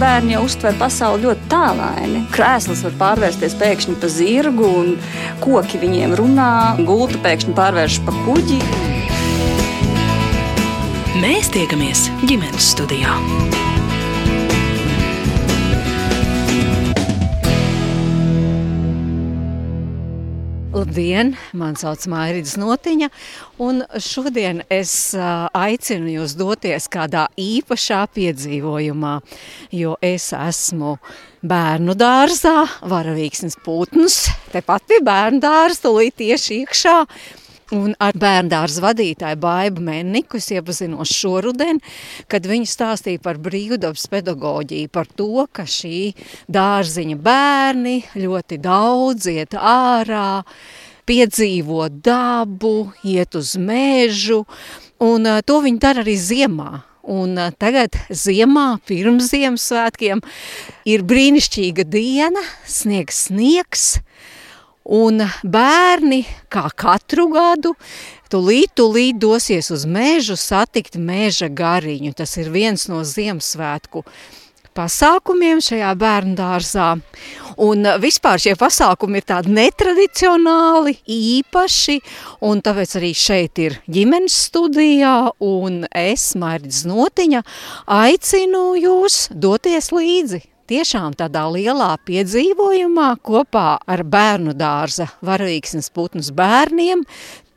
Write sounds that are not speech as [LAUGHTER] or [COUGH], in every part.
bērni jau uztver pasauli ļoti tālaini. Krēsls var pārvērsties pēkšņi par zirgu, un koki viņiem runā, gulta pēkšņi pārvēršas par kuģi. Mēs tiekamies ģimenes studijā. Labdien! Mani sauc Mairītas Notiņa, un šodien es aicinu jūs doties kādā īpašā piedzīvojumā, jo es esmu bērnu dārzā, varavīksnes putns, tepat pie bērnu dārza, tūlīt tieši iekšā, Un ar bērnu vadītāju Baibu Menniku es iepazinos šoruden, kad viņa stāstīja par brīvdabas pedagoģiju, par to, ka šī dārziņa bērni ļoti daudz iet ārā, piedzīvo dabu, iet uz mežu, un to viņi dara arī ziemā. Un tagad ziemā, pirms Ziemassvētkiem, ir brīnišķīga diena, sniegs sniegs, Un bērni, kā katru gadu, tūlīt, tūlīt dosies uz mežu satikt meža gariņu. Tas ir viens no Ziemassvētku pasākumiem šajā bērnu dārzā. Un vispār šie pasākumi ir tādi netradicionāli, īpaši, un tāpēc arī šeit ir ģimenes studijā, un es, Mairdis Notiņa, aicinu jūs doties līdzi tiešām tādā lielā piedzīvojumā kopā ar bērnu dārza varavīksnes putnus bērniem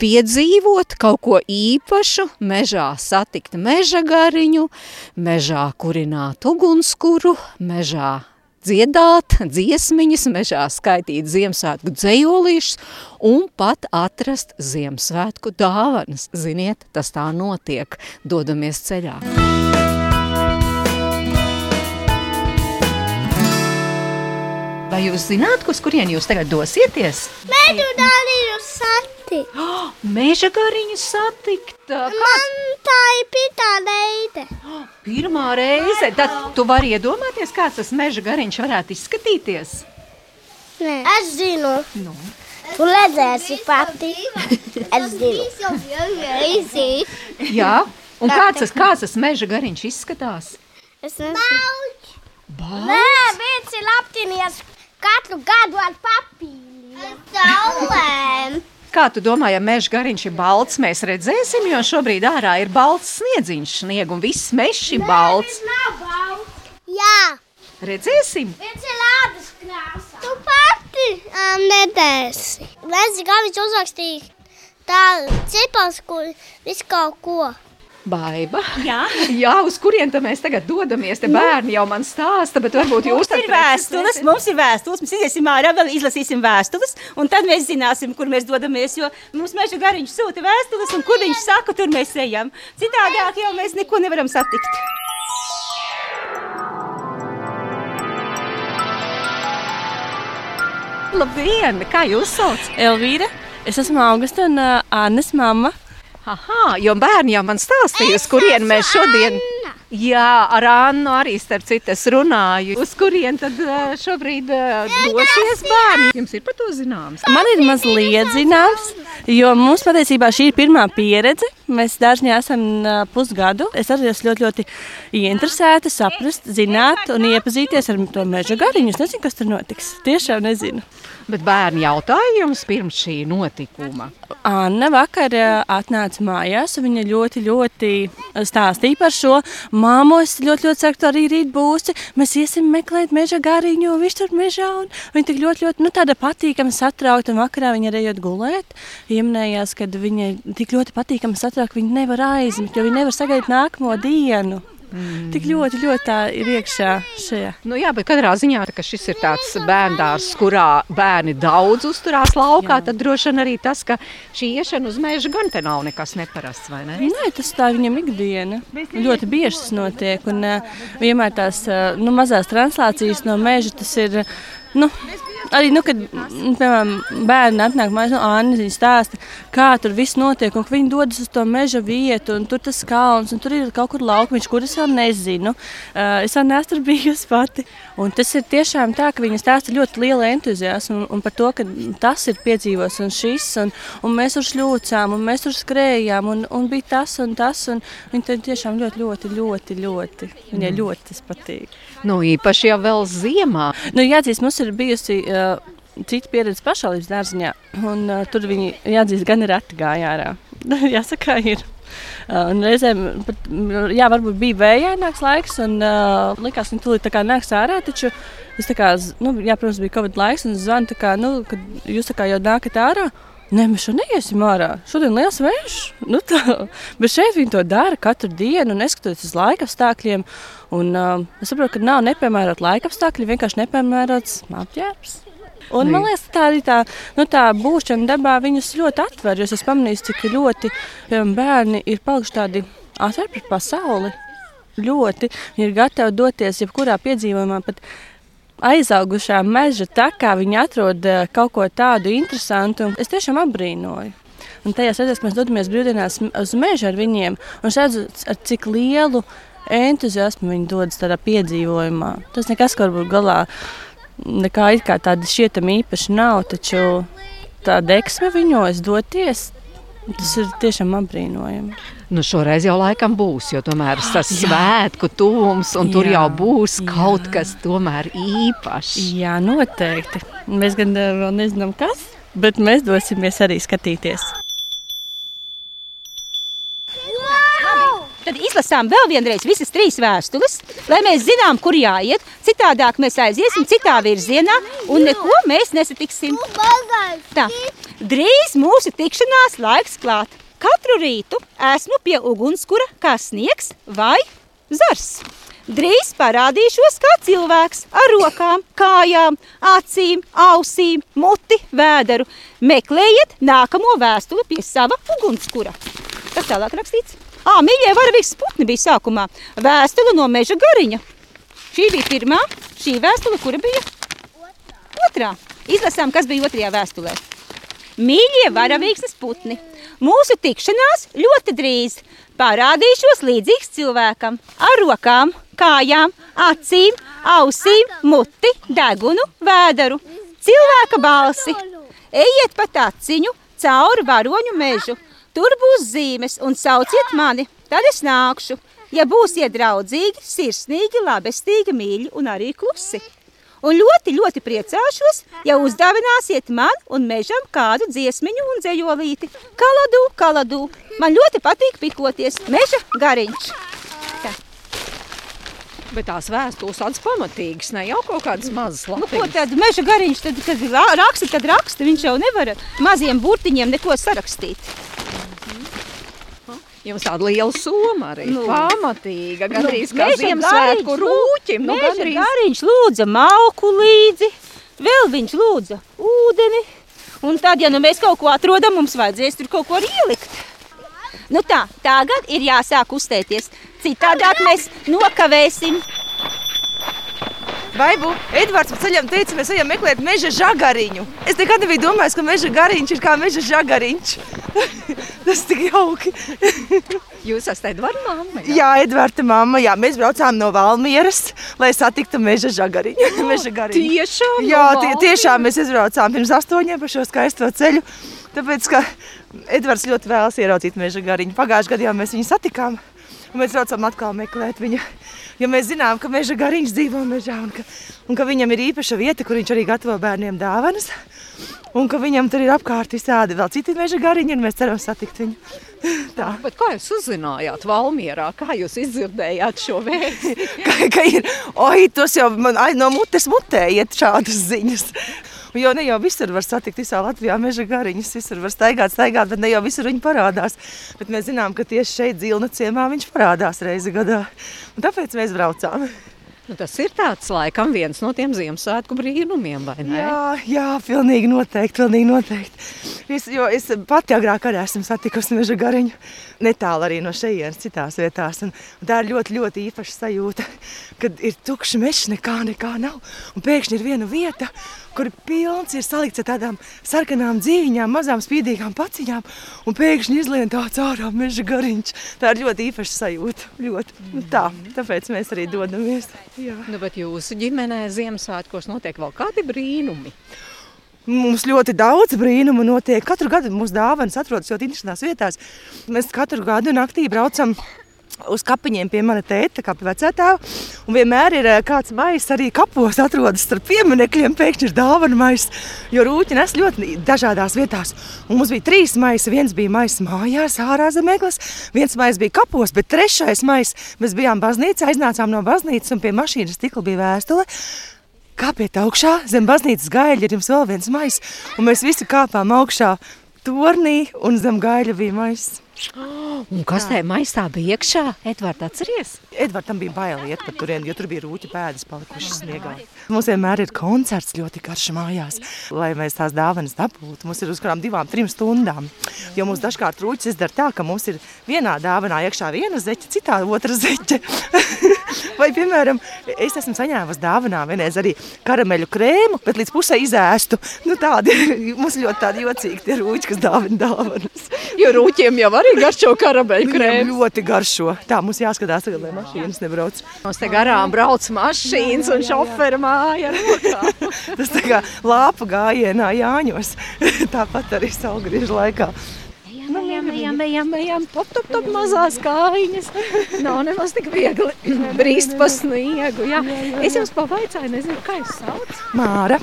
piedzīvot kaut ko īpašu, mežā satikt meža gariņu, mežā kurināt ugunskuru, mežā dziedāt dziesmiņas, mežā skaitīt Ziemassvētku dzējolīšus un pat atrast Ziemassvētku dāvanas. Ziniet, tas tā notiek, dodamies ceļā. Vai jūs zināt, uz kurien jūs tagad dosieties? Meža gariņu satikt. Oh, meža gariņu satikt. Kāds? Man tā ir pirmā reize. Oh, pirmā reize. Tad tu vari iedomāties, kāds tas meža gariņš varētu izskatīties? Nē. Es zinu. Nu. Tu redzēsi pati. Es zinu. Jā. Un kāds tas, kāds tas meža gariņš izskatās? Es nezinu. Bauč. Nē, viens ir aptinies katru gadu ar papīriem. Saulēm. Kā tu domā, ja meža gariņš ir balts, mēs redzēsim, jo šobrīd ārā ir balts sniedziņš, snieg un viss mežs ir balts. Nē, nav balts. Jā. Redzēsim? Viens ir ādas krāsā. Tu pati um, nedēsi. Mēs gāvis uzrakstīja tā cipars, kur visu kaut ko. Baiba. Jā. [LAUGHS] Jā, uz kurien mēs tagad dodamies? Te bērni jau man stāsta, bet varbūt jūs ir vēstules. Mums ir vēstules, mēs iesim ārā, vēl izlasīsim vēstules, un tad mēs zināsim, kur mēs dodamies. Jo mums meža gariņš sūta vēstules, un kur viņš saka, tur mēs ejam. Citādāk jau mēs neko nevaram satikt. Labdien! Kā jūs sauc? Elvīra. Es esmu Augusta un uh, Annes mamma. Aha, jo bērni jau man stāstīja, uz kurien mēs šodien. Anna. Jā, ar Annu arī starp citu es runāju. Uz kurien tad eh, šobrīd eh, dosies bērni? Jums ir par to zināms? Man ir mazliet zināms, jo mums patiesībā šī ir pirmā pieredze. Mēs dārziņā esam uh, pusgadu. Es arī esmu ļoti, ļoti ieinteresēta, saprast, zināt un iepazīties ar to meža gariņu. Es nezinu, kas tur notiks. Tiešām nezinu. Bet bērni jautāja jums pirms šī notikuma. Anna vakar atnāca mājās, viņa ļoti, ļoti stāstīja par šo. Māmos ļoti, ļoti ceru, ka arī rīt būsi. Mēs iesim meklēt meža gariņu, viņš tur mežā. Viņa tik ļoti, ļoti nu, tāda patīkama, satraukta. Un vakarā viņa arī ejot gulēt, ieminējās, ka viņa tik ļoti patīkama, satraukta, viņa nevar aizmigt, jo viņa nevar sagaidīt nākamo dienu. Mm. Tik ļoti, ļoti tā ir iekšā šajā. Nu, jā, bet katrā ziņā šis ir tāds bērns, kurā bērni daudz uzturās laukā. Jā. Tad droši vien arī tas, ka šī iešana uz meža gan te nav nekas neparasts. Ne? Nē, tas tā viņam ikdiena. Ļoti bieži tas notiek. Un uh, vienmēr tās uh, nu, mazās translācijas no meža tas ir. Nu, arī, nu, kad piemēram, bērni atnāk mājās, nu, Anna viņa stāsta, kā tur viss notiek, un viņi dodas uz to meža vietu, un tur tas kalns, un tur ir kaut kur laukmiņš, kur es vēl nezinu. Uh, es vēl neesmu bijusi pati. Un tas ir tiešām tā, ka viņa stāsta ļoti liela entuziasma un, un par to, ka tas ir piedzīvos un šis, un, un mēs tur šļūcām, un mēs tur skrējām, un, un bija tas un tas, un viņa tiešām ļoti, ļoti, ļoti, ļoti, viņai ļoti tas patīk. Nu, īpaši jau vēl ziemā. Nu, jāatzīst, mums ir bijusi cita pieredze pašvaldības dārziņā, un uh, tur viņi, jāatzīst, gan ir atgāja ārā. [LAUGHS] Jāsaka, ir. Uh, reizēm pat, jā, varbūt bija vējaināks laiks, un uh, likās, ka tūlīt tā kā nāks ārā, taču es tā kā, nu, jā, protams, bija Covid laiks, un zvanu tā kā, nu, kad jūs kā jau nākat ārā, Nē, mēs šodien neiesim ārā. Šodien liels vējš. Nu tā, bet šeit viņi to dara katru dienu, neskatoties uz laika apstākļiem. Un, uh, es saprotu, ka nav nepiemērota laika apstākļi, vienkārši nepiemērots apģērbs. Un, man liekas, tā arī tā, nu, tā būšana dabā viņus ļoti atver. Es esmu pamanījis, cik ļoti piemēram, bērni ir palikuši tādi atvērti par pasauli. Ļoti. Viņi ir gatavi doties jebkurā piedzīvojumā. Pat aizaugušā meža takā viņi atrod eh, kaut ko tādu interesantu. Es tiešām apbrīnoju. Un tajā reizē, kad mēs dodamies brīvdienās uz mežu ar viņiem, un redzu, ar cik lielu entuziasmu viņi dodas tādā piedzīvojumā. Tas nekas, ko varbūt galā nekā tāda šķietama īpaši nav, taču tā deksme viņos doties, tas ir tiešām apbrīnojami. Nu, šoreiz jau laikam būs, jo tomēr [GASPS] tas ir svētku tuvums, un jā. tur jau būs jā. kaut kas tomēr īpašs. Jā, noteikti. Mēs gan vēl nezinām, kas, bet mēs dosimies arī skatīties. Tad izlasām vēl vienreiz visas trīs vēstules, lai mēs zinām, kur jāiet. Citādāk mēs aiziesim citā virzienā un neko mēs nesatiksim. Tā, drīz mūsu tikšanās laiks klāt. Katru rītu esmu pie ugunskura kā sniegs vai zars. Drīz parādīšos kā cilvēks ar rokām, kājām, acīm, ausīm, muti, vēderu. Meklējiet nākamo vēstuli pie sava ugunskura. Kas tālāk rakstīts? Ā, mīļie, varavīgs putni bija sākumā. Vēstule no meža gariņa. Šī bija pirmā, šī vēstule, kura bija? Otrā. Otrā. Izlasām, kas bija otrajā vēstulē. Mīļie varavīksnes putni, mūsu tikšanās ļoti drīz. Parādīšos līdzīgs cilvēkam ar rokām, kājām, acīm, ausīm, muti, degunu, vēderu, cilvēka balsi. Ejiet pa taciņu cauri varoņu mežu. Tur būs zīmes un sauciet mani, tad es nākšu. Ja būsiet draudzīgi, sirsnīgi, labestīgi, mīļi un arī klusi un ļoti, ļoti priecāšos, ja uzdāvināsiet man un mežam kādu dziesmiņu un dzējolīti. Kaladu, kaladu, man ļoti patīk pikoties, meža gariņš. Tā. Bet tās vēstules tādas pamatīgas, ne jau kaut kādas mazas lapas. Nu, ko tad meža gariņš, tad, kad raksta, tad raksta, viņš jau nevar maziem burtiņiem neko sarakstīt. Jums tāda liela soma arī. Nu, pamatīga, gandrīz nu, kā Ziemassvētku rūķim. Nu, gandrīz... Gariņš lūdza malku līdzi, vēl viņš lūdza ūdeni. Un tad, ja nu mēs kaut ko atrodam, mums vajadzēs tur kaut ko arī ielikt. Nu tā, tagad ir jāsāk uzstēties. Citādāk mēs nokavēsim. Baibu, Edvards pa ceļam teica, mēs ejam meklēt meža žagariņu. Es nekad nebiju domājis, ka meža gariņš ir kā meža žagariņš. [LAUGHS] Tas tik jauki. [LAUGHS] Jūs esat Edvards mamma? Jā, jā Edvards mamma. Jā, mēs braucām no Valmieras, lai satiktu meža žagariņu. Oh, [LAUGHS] meža gariņu. Tiešām? Jā, tie, tiešām mēs izbraucām pirms astoņiem pa šo skaisto ceļu. Tāpēc, ka Edvards ļoti vēlas ieraudzīt meža gariņu. Pagājušajā gadā mēs viņu satikām. Un mēs braucam atkal meklēt viņu jo mēs zinām, ka meža gariņš dzīvo mežā un ka, un ka viņam ir īpaša vieta, kur viņš arī gatavo bērniem dāvanas. Un ka viņam tur ir apkārt visādi vēl citi meža gariņi, un mēs ceram satikt viņu. [LAUGHS] Tā. Bet kā jūs uzzinājāt Valmierā? Kā jūs izdzirdējāt šo vēstu? [LAUGHS] ka, ka ir, oi, tos jau man no mutes mutē iet šādas ziņas. Jo ne jau visur var satikt visā Latvijā meža gariņus, visur var staigāt, staigāt, bet ne jau visur viņi parādās. Bet mēs zinām, ka tieši šeit Zilna ciemā viņš parādās reizi gadā. Un tāpēc mēs braucām. Nu, tas ir tāds laikam viens no tiem Ziemassvētku brīnumiem, vai ne? Jā, jā pilnīgi noteikti, pilnīgi noteikti. Es, jo es pati agrāk arī esmu satikusi meža gariņu, netālu arī no šejienes citās vietās. Un, un tā ir ļoti, ļoti īpaša sajūta, kad ir tukšs mežs, nekā, nekā nav. Un pēkšņi ir viena vieta, kur pilns, ir salikts ar tādām sarkanām dzīviņām, mazām spīdīgām paciņām, un pēkšņi izlien tāds ārā meža gariņš. Tā ir ļoti īpaša sajūta. Ļoti. Nu, tā, tāpēc mēs arī dodamies. Jā. Nu, bet jūsu ģimenē Ziemassvētkos notiek vēl kādi brīnumi. Mums ļoti daudz brīnumu notiek. Katru gadu mūsu dāvanas atrodas ļoti interesantās vietās. Mēs katru gadu naktī braucam uz kapiņiem pie mana tēta, kā pie vecētēva. Un vienmēr ir eh, kāds maisa arī kapos atrodas starp pieminekļiem. Pēkšņi ir dāvana maisa, jo rūķi nes ļoti dažādās vietās. Un mums bija trīs maisi. Viens bija maisa mājās, ārā zem eglis, viens maisa bija kapos, bet trešais maisa mēs bijām baznīcā, aiznācām no baznīcas un pie mašīnas stikla bija vēstule. Kāpiet augšā, zem baznīcas gaļa ir jums vēl viens maisis, un mēs visi kāpām augšā tornī, un zem gaļa bija maisis. Un kas tajā maisā bija iekšā? Edvards, atceries? Edvardam bija bail iet pa turieni, jo tur bija rūķa pēdas palikušas sniegā. Mums vienmēr ir koncerts ļoti karš mājās, lai mēs tās dāvanas dabūtu. Mums ir uz kādām divām, trim stundām. Jo mums dažkārt rūķis izdara tā, ka mums ir vienā dāvanā iekšā viena zeķe, citā otra zeķe. [LAUGHS] Vai, piemēram, es esmu saņēmusi dāvanā vienreiz arī karameļu krēmu, bet līdz pusē izēstu. Nu, tādi, [LAUGHS] mums ļoti tādi jocīgi tie rūķi, kas dāvina dāvanas. Jo rūķiem jau arī garšo karameļu Viņiem krēmu. ļoti garšo. Tā mums jāskatās, tagad, lai mašīnas nebrauc. Mums te garām brauc mašīnas un šoferi māja. [LAUGHS] Tas tā kā lāpa gājienā Jāņos. [LAUGHS] Tāpat arī saulgriežu laikā. Ejam, ejam, ejam, ejam, top, top, top, mazās kājiņas. Nav nemaz tik viegli [CLEARS THROAT] brīst pa sniegu. Jā. Es jums pavaicāju, nezinu, kā jūs sauc. Māra.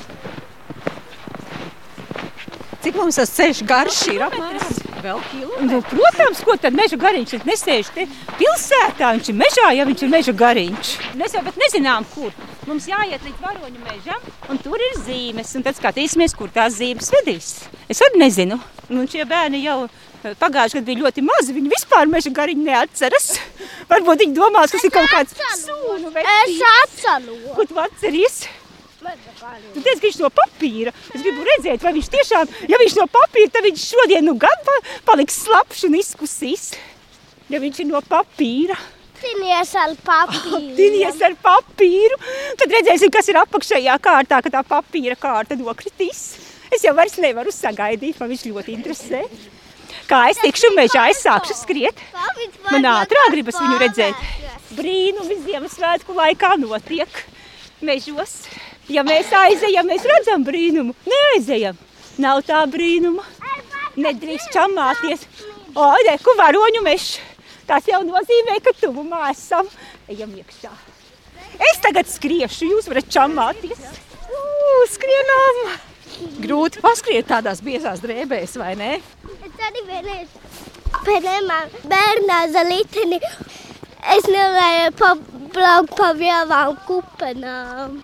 Cik mums tas ceļš garš ir apmēram? Vēl. Nu, protams, ko tad meža gariņš ir nesēž te pilsētā, viņš ir mežā, ja viņš ir meža gariņš. Mēs jau pat nezinām, kur. Mums jāiet līdz varoņu mežam, un tur ir zīmes, un tad skatīsimies, kur tās zīmes vedīs. Es arī nezinu. Un šie bērni jau eh, pagājuši gadu bija ļoti mazi, viņi vispār meža gariņu neatceras. Varbūt viņi domās, kas ir kaut kāds sūnu vai Es atceros. Ko tu atceries? Tu teici, ka viņš no papīra. Es gribu redzēt, vai viņš tiešām, ja viņš no papīra, tad viņš šodien nu gan pa, paliks slapjš un izkusīs. Ja viņš ir no papīra, Tinies ar papīru. [LAUGHS] tinies ar papīru, tad redzēsim, kas ir apakšējā kārtā, kad tā papīra kārta nokritīs. Es jau vairs nevaru sagaidīt, man viņš ļoti interesē. Kā es tikšu mežā, es sākšu skriet. Man ātrāk gribas viņu redzēt. Brīnumi Ziemassvētku laikā notiek mežos. Ja mēs aizejam, mēs redzam brīnumu. Neaizejam. Nav tā brīnuma. Nedrīkst čamāties. O, reku varoņu mežs. Tas jau nozīmē, ka tuvumā esam. Ejam iekšā. Es tagad skriešu, jūs varat čamāties. Ū, Skrienām! Grūti paskriet tādās biezās drēbēs, vai ne? Es arī vienreiz pēdējā bērnā zelīteni. Es nevarēju pabraukt pa vielām kupenām.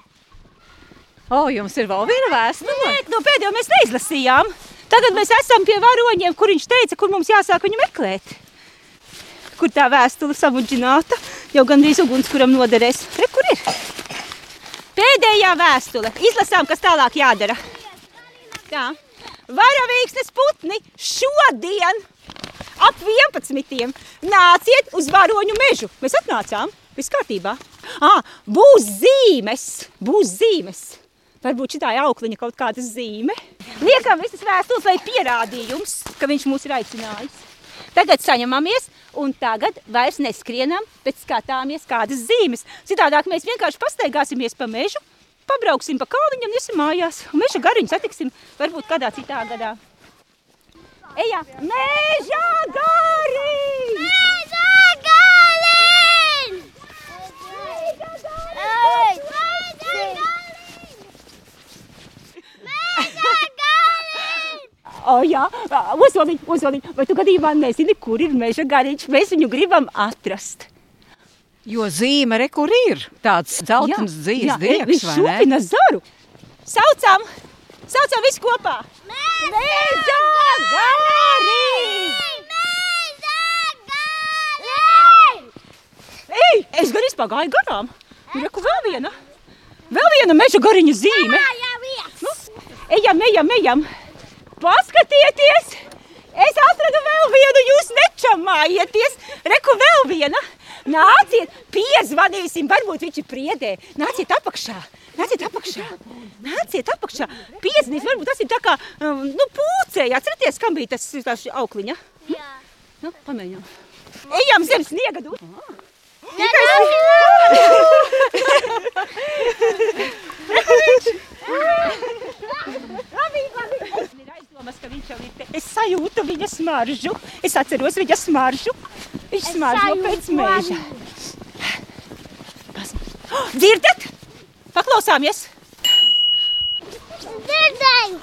O, jums ir vēl viena vēstule? Nē, no pēdējo mēs neizlasījām. Tagad mēs esam pie varoņiem, kur viņš teica, kur mums jāsāk viņu meklēt. Kur tā vēstule samudžināta, jau gandrīz ugunskuram noderēs. Re, kur ir? Pēdējā vēstule. Izlasām, kas tālāk jādara. Tā. Varavīksnes putni šodien ap 11. nāciet uz varoņu mežu. Mēs atnācām. Viss kārtībā. À, būs zīmes. Būs zīmes. Varbūt šī ir aukliņa kaut kāda zīme. Liekam, visas vēstules, lai pierādījums, ka viņš mūs ir aicinājis. Tagad saņemamies, un tagad vairs neskrienam, bet skatāmies, kādas zīmes. Citādāk mēs vienkārši pastaigāsimies pa mežu, pabrauksim pa kalniņam, iesim mājās, meža gariņu satiksim varbūt kādā citā gadā. Ejā, meža gariņš! O, jā, uzvaliņ, uzvaliņ. Vai tu gadījumā nezini, kur ir meža gariņš? Mēs viņu gribam atrast. Jo zīme, re, kur ir tāds dzeltens dzīves diegs, viņš vai ne? šūpina zaru. Saucam, saucam visu kopā. Meža gariņš! Ej, es gan izpagāju garām. Reku vēl viena. Vēl viena meža gariņa zīme. Nu, ejam, ejam, ejam. Paskatieties! Es atradu vēl vienu, jūs nečamājieties. Reku vēl viena. Nāciet, piezvanīsim, varbūt viņš ir priedē. Nāciet apakšā, nāciet apakšā, nāciet apakšā. Piezvanīsim, varbūt tas ir tā kā, um, nu, pūcēji. Atcerieties, kam bija tas, tas aukliņa? Jā. Nu, pamēģinām. Ejam zem sniega dūt. [LAUGHS] Ir aizdomas, ka viņš jau ir te. Es sajūtu viņa smaržu. Es atceros viņa smaržu. Viņš smaržo pēc mēža. Pas- Oh, Dzirdat? Paklausāmies! Dzirdēju!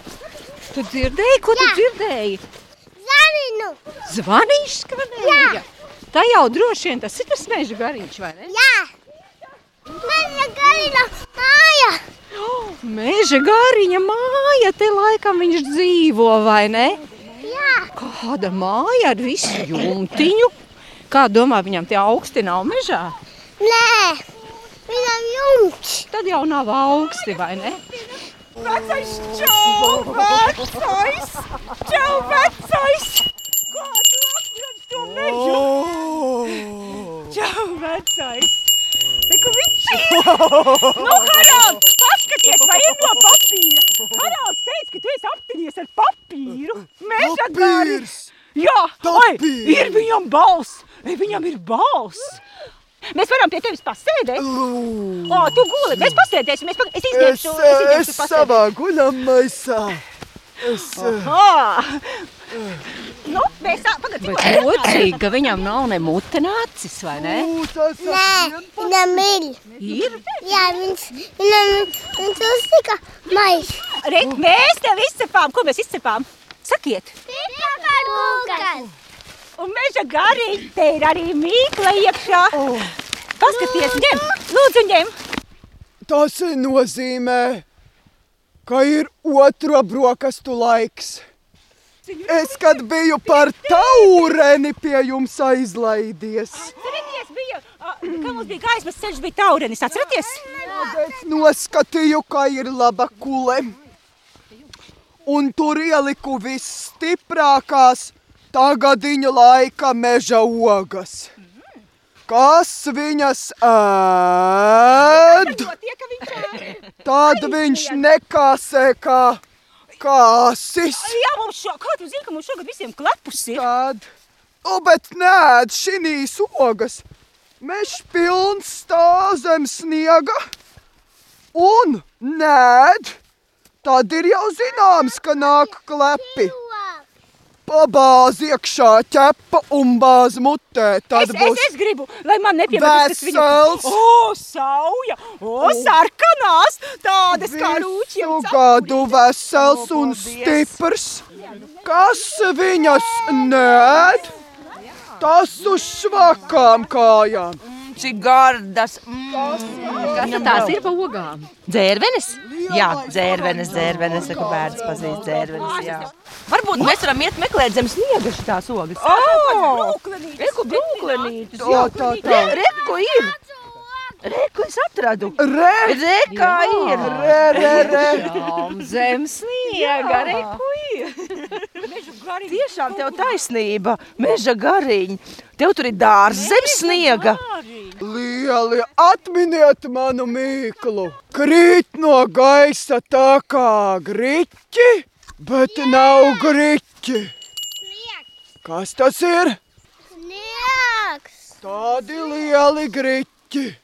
Tu dzirdēji, ko tu Jā. dzirdēji? Zaninu! Zvanīšu skanēja. Tā jau droši vien tas ir tas meža gariņš, vai ne? Jā! Man ir garīga māja! Meža gariņa māja, te laikam viņš dzīvo, vai ne? Jā! Kāda māja ar visu jumtiņu? Kā domā, viņam tie augsti nav mežā? Nē! Viņam jumts! Tad jau nav augsti, vai ne? Vecais čau, vecais! Čau, vecais! Kā tu atradz to mežu? Čau, vecais! Reku ir! [LAUGHS] Nu, Haralds, paskaties, vai ir no papīra! Haralds teica, ka tu esi aptinies ar papīru! Meža! Papīrs! Jā, oi, ir viņam balss! Ei, Viņam ir balss! Mēs varam pie tevis pasēdēt. O, tu guli, mēs pasēdēsim. Es, pa- es Es, izņemšu, es es pasēdēt. savā guļamaisā. Es, eh, Ah! Nu, mēs tā, tikko- jocīgi, ka viņam nav ne mute nācis, vai ne? Nē! Viņam ir! Ir. Jā, viņš, viņam, viņš uztika maisu! Re, mēs tev izcepām. Ko mēs izcepām? Sakiet. Pipakar kūkas! Un meža garīgi te ir arī mīkla iekšā. Paskaties, ņem, lūdzu, ņem. Tas nozīmē, ka ir otro brokastu laiks. Es, kad biju par taureni pie jums aizlaidies, Atcerieties, bija, kā mums bija gaismas ceļš, bija taurenis. Atcerieties? es noskatīju, ka ir laba kule. Un tur ieliku visstiprākās tagadiņa laika meža ogas. Kas viņas ēd? Tad viņš nekāsē kā kāsis. Jā, mums šo, kā tu zini, ka mums šogad visiem klepus ir? Tad, o, bet nē, šīs ogas. Mežs pilns stāv zem sniega un nē, tad ir jau zināms, ka nāk klepi. Pabāz iekšā ķepa un bāz mutē. Tad Es, es, būs es gribu, lai man nepiemetas tas viņa... Vesels. O, sauja! O, sarkanās! Tādas kā rūķiem. visu gadu vesels un stiprs. Kas viņas nēd? Tas uz švakām kājām. Cik gardas. Kas tad tās ir pa ogām? Dzērvenes? Jā, dzērvenes, dzērvenes, saka bērns pazīst dzērvenes, jā. Varbūt mēs varam iet meklēt zem sniega šitās ogas. O, Reku brūklenītis, jā. tā, tā. Re, reku ir. Reku es atradu. Re, Rekā ir. re, re, re. Jām, zem sniega, reku ir. Tiešām tev taisnība, meža gariņa. Tev tur ir dārzs zem sniega. Lieli, atminiet manu mīklu. Krīt no gaisa tā kā griķi, bet nav griķi. Kas tas ir? Sniegs! Tādi lieli griķi.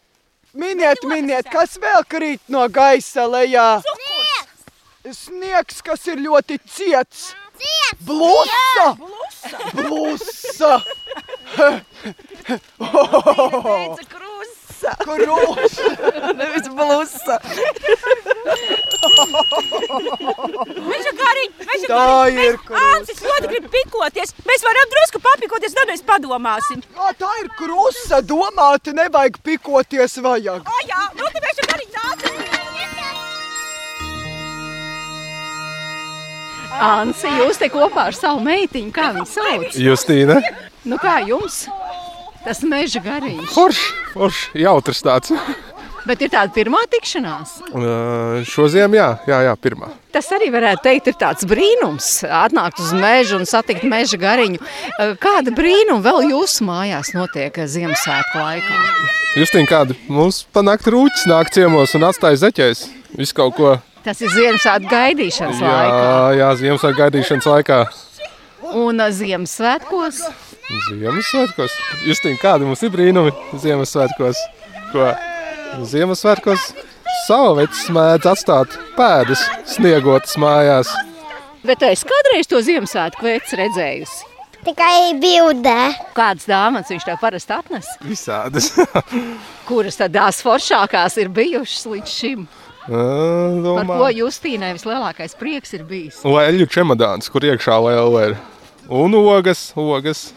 Miniet, miniet, kas vēl krīt no gaisa lejā? Sniegs, kas ir ļoti ciets. Ciets! Blusa! Blusa! [LAUGHS] Teica krusa, Krusta! nevis blusa. Gariņ, meža Tā gariņ. ir Mēs- Ancis ļoti grib pikoties. Mēs varam drusku papikoties, tad mēs padomāsim. Jā, tā ir krusta. Domāt, nevajag pikoties vajag. O, jā, nu te meža gariņ nāc. Ansi, jūs te kopā ar savu meitiņu, kā viņu sauc? Justīna. Nu kā jums? Tas meža gariņš. Forši, forši, jautrs tāds. Bet ir tāda pirmā tikšanās. Uh, šo ziemu, jā, jā, jā, pirmā. Tas arī varētu teikt, ir tāds brīnums. Atnākt uz mežu un satikt meža gariņu. Uh, Kāda brīnuma vēl jūsu mājās notiek Ziemassvētku laikā? Justīna, kāda mums panākt rūķis nāk ciemos un atstāja zeķēs. Visu kaut ko. Tas ir Ziemassvētku gaidīšanas Jā, laikā. jā, Ziemassvētku gaidīšanas laikā. Un uh, Ziemassvētkos Ziemassvētkos. Justīna, kādi mums ir brīnumi Ziemassvētkos? Ko? Ziemassvētkos savvecs mēdz atstāt pēdas sniegotas mājās. Bet es kādreiz to Ziemassvētku veicu redzējusi. Tikai bildē. Kādas dāmas viņš tev parasti atnes? Visādas. [LAUGHS] Kuras tad tās foršākās ir bijušas līdz šim? Par ko. Justīnai vislielākais prieks ir bijis? Leļu čemodāns, kur iekšā liela ir. Un ogas, ogas,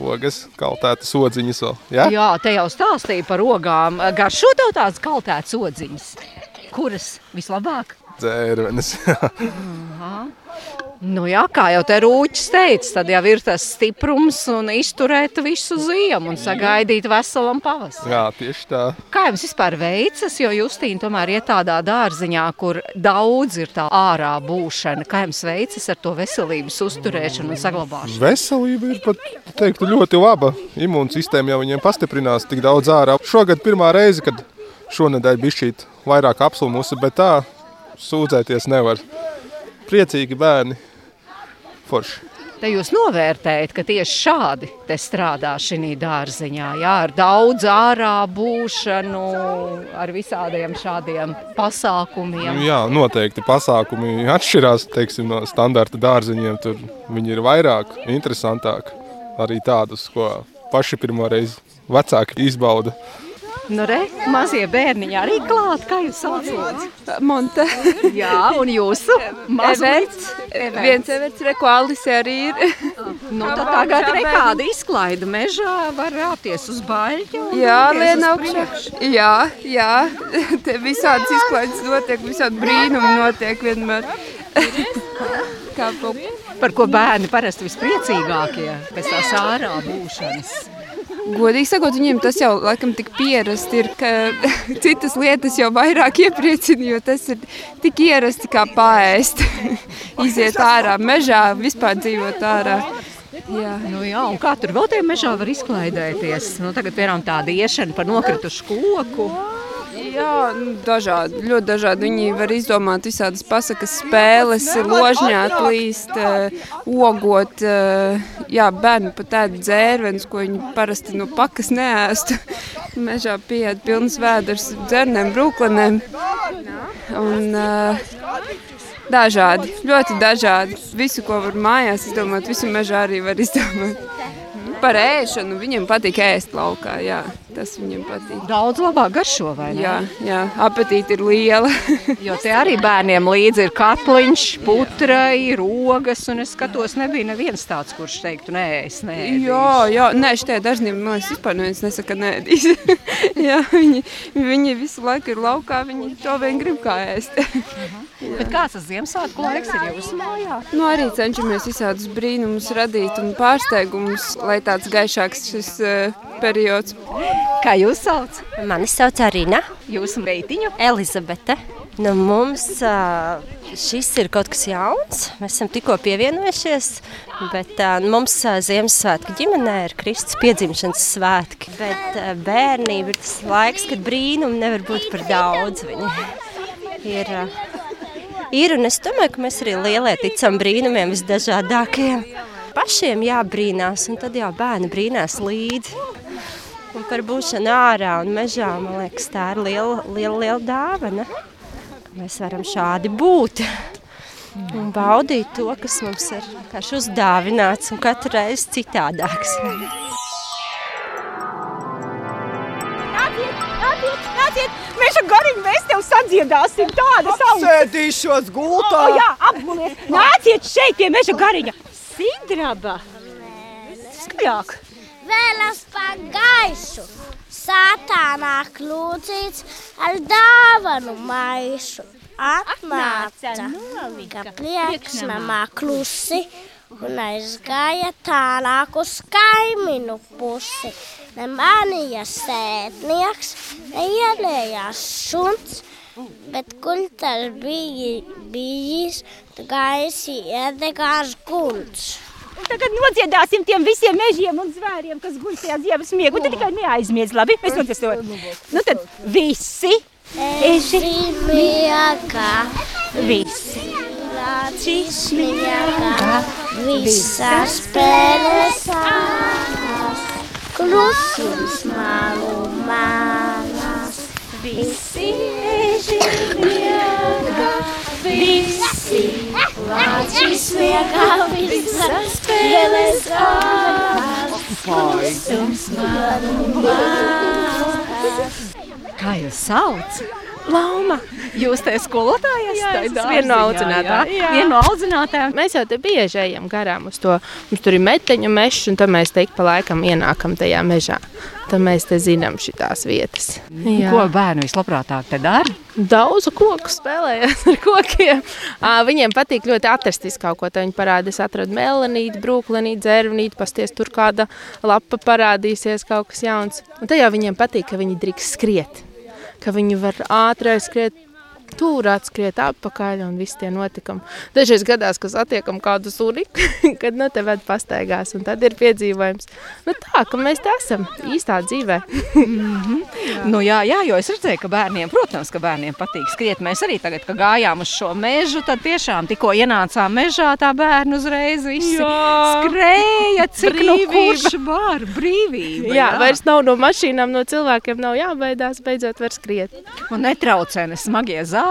ogas, kaltētas odziņas vēl. Ja? Jā, te jau stāstīja par ogām. Garšo tev tās kaltētas odziņas. Kuras vislabāk? Dzērvenes. [LAUGHS] Nu jā, kā jau te rūķis teica, tad jau ir tas stiprums un izturēt visu ziemu un sagaidīt veselam pavasarim. Jā, tieši tā. Kā jums vispār veicas, jo Justīna tomēr ir tādā dārziņā, kur daudz ir tā ārā būšana. Kā jums veicas ar to veselības uzturēšanu un saglabāšanu? Veselība ir pat teiktu, ļoti laba. Imūnsistēma jau viņiem pastiprinās tik daudz ārā. Šogad pirmā reize, kad šonadēļ bija šī vairāk apslimusi, bet tā sūdzēties nevar. Priecīgi bērni, forši. Te jūs novērtējat, ka tieši šādi strādā šī dārziņā, jā, ar daudz ārā būšanu, ar visādiem šādiem pasākumiem. Jā, noteikti pasākumi atšķirās teiksim, no standarta dārziņiem. Tur viņi ir vairāk, interesantāki. Arī tādus, ko paši pirmo reizi vecāki izbauda. Nu, re, mazie bērniņi arī klāt, kā jūs saucat? Monte. [LAUGHS] Jā, un jūsu Everts. Viens Everts, re, ko Alise arī ir. [LAUGHS] Nu, tad tagad ir kāda izklaida mežā, var rāpties uz baļķa. un Jā, lien augšā. Jā, jā. [LAUGHS] Te visādas izklaides notiek, visādi brīnumi notiek vienmēr. Kā Par ko bērni parasti vispriecīgākie pēc tās ārā būšanas. Godīgi sakot, viņiem tas jau laikam tik pierasti ir, ka [LAUGHS] citas lietas jau vairāk iepriecina, jo tas ir tik ierasti kā paēst. [LAUGHS] Iziet ārā, mežā, vispār dzīvot ārā. Jā. Nu, jā, un kā tur vēl tajā mežā var izklaidēties? Nu, tagad, piemēram, tāda iešana pa nokritušu koku. Jā, nu, dažādi, ļoti dažādi. Viņi var izdomāt visādas pasakas, spēles, ložņāt, līst, uh, ogot. Uh, jā, bērni pat ēd dzērvenes, ko viņi parasti no pakas neēstu. [LAUGHS] Mežā pieiet pilns vēders dzernēm, brūklenēm. Un, uh, dažādi, ļoti dažādi. Visu, ko var mājās izdomāt, visu mežā arī var izdomāt. Par ēšanu viņiem patīk ēst laukā, jā, tas viņiem patīk. Daudz labāk garšo, vai ne? Jā, jā apetīte ir liela. [LAUGHS] Jo te arī bērniem līdzi ir katliņš, putrai, rogas, un es skatos, nebija neviens tāds, kurš teiktu, nē, es nē. Jā, jā, nē, šitie dažniem, man liekas, vispār neviens nesaka nēdīs. [LAUGHS] jā, viņi, viņi visu laiku ir laukā, viņi to vien grib kā ēst. [LAUGHS] Bet kāds tas Ziemassvētku laiks ir jūsu mājā? nu, arī cenšamies visādus brīnumus radīt un pārsteigumus, lai tāds gaišāks šis uh, periods. Kā jūs sauc? Mani sauc Arina. Jūsu meitiņu? Elizabete. Nu, mums ā, šis ir kaut kas jauns. Mēs esam tikko pievienojušies, bet ā, mums ā, Ziemassvētku ģimenē ir Kristus piedzimšanas svētki. Bet bērnība ir tas laiks, kad brīnumi nevar būt par daudz. Viņi ir, ir, un es domāju, ka mēs arī lielie ticam brīnumiem visdažādākajiem. Pašiem jābrīnās, un tad jau bērni brīnās līdzi. Un par būšanu ārā un mežā, man liekas, tā ir liela, liela, liela dāvana. Mēs varam šādi būt un baudīt to, kas mums ir uzdāvināts un katru reizi citādāks. Nāciet, nāciet, nāciet! Mēs ar gariņu mēs tev sadziedāsim tādu savu. Sēdīšos gultā. O, jā, apgulies. Nāciet šeit pie meža gariņa. Sidraba. Skaļāk. Vēlas par gaisu. Satānā klūcīts ar dāvanu maisu. Atnāca, ka priekšnamā klusi un aizgāja tālāk uz kaiminu pusi. ne manījās sētnieks, ne ienējās suns, bet kur tas bija bijis, gaisi iedegās guns. Un tagad nodziedāsim tiem visiem mežiem un zvēriem, kas guļ tajā ziemas miegā. Un tad tikai neaizmiedz, labi? Mēs nodziedāsim. Nu tad visi Eži miegā, Visi. lācis miegā, visas spēles ārās, klusums malu malās. Visi eži miegā, visi lācis miegā, visas spēles ārās, klusums malu malās. Kā jūs sauc? Lauma. Jūs te skolotāja Jā, esat? es esmu viena no audzinātājām. Jā, viena no audzinātājām. Mēs jau te bieži ejam garām uz to. Mums tur ir meteņu mežs, un tad mēs te ik pa laikam ienākam tajā mežā. Tad mēs te zinām šīs vietas. Jā. Ko bērni vislabprātāk te dara? Daudz koku spēlējās ar kokiem. Viņiem patīk ļoti atrast kaut ko. Tad viņi parāda, es atradu melanīti, brūklenīti, dzērvnīti, pasties tur kāda lapa parādīsies, kaut kas jauns. Un tad jau viņiem patīk, ka viņi drīkst skriet. Ka viņi var ātri skriet, tur atskriet atpakaļ un viss tie notikumi. Dažreiz gadās, ka satiekam kādu suni, [LAUGHS] kad no te ved pastaigās, un tad ir piedzīvojums. Nu tā, ka mēs te esam īstā dzīvē. Nu, jā, jā, jo es redzēju, ka bērniem, protams, ka bērniem patīk skriet. Mēs arī tagad, kad gājām uz šo mežu, tad tiešām tikko ienācām mežā, tā bērnu uzreiz visi Jā. skrēja, cik nu Brīvība. kurš var, brīvība. Jā, vairs nav no mašīnām, no cilvēkiem nav jābaidās, beidzot var skriet. Un netraucē ne smagie zābaki,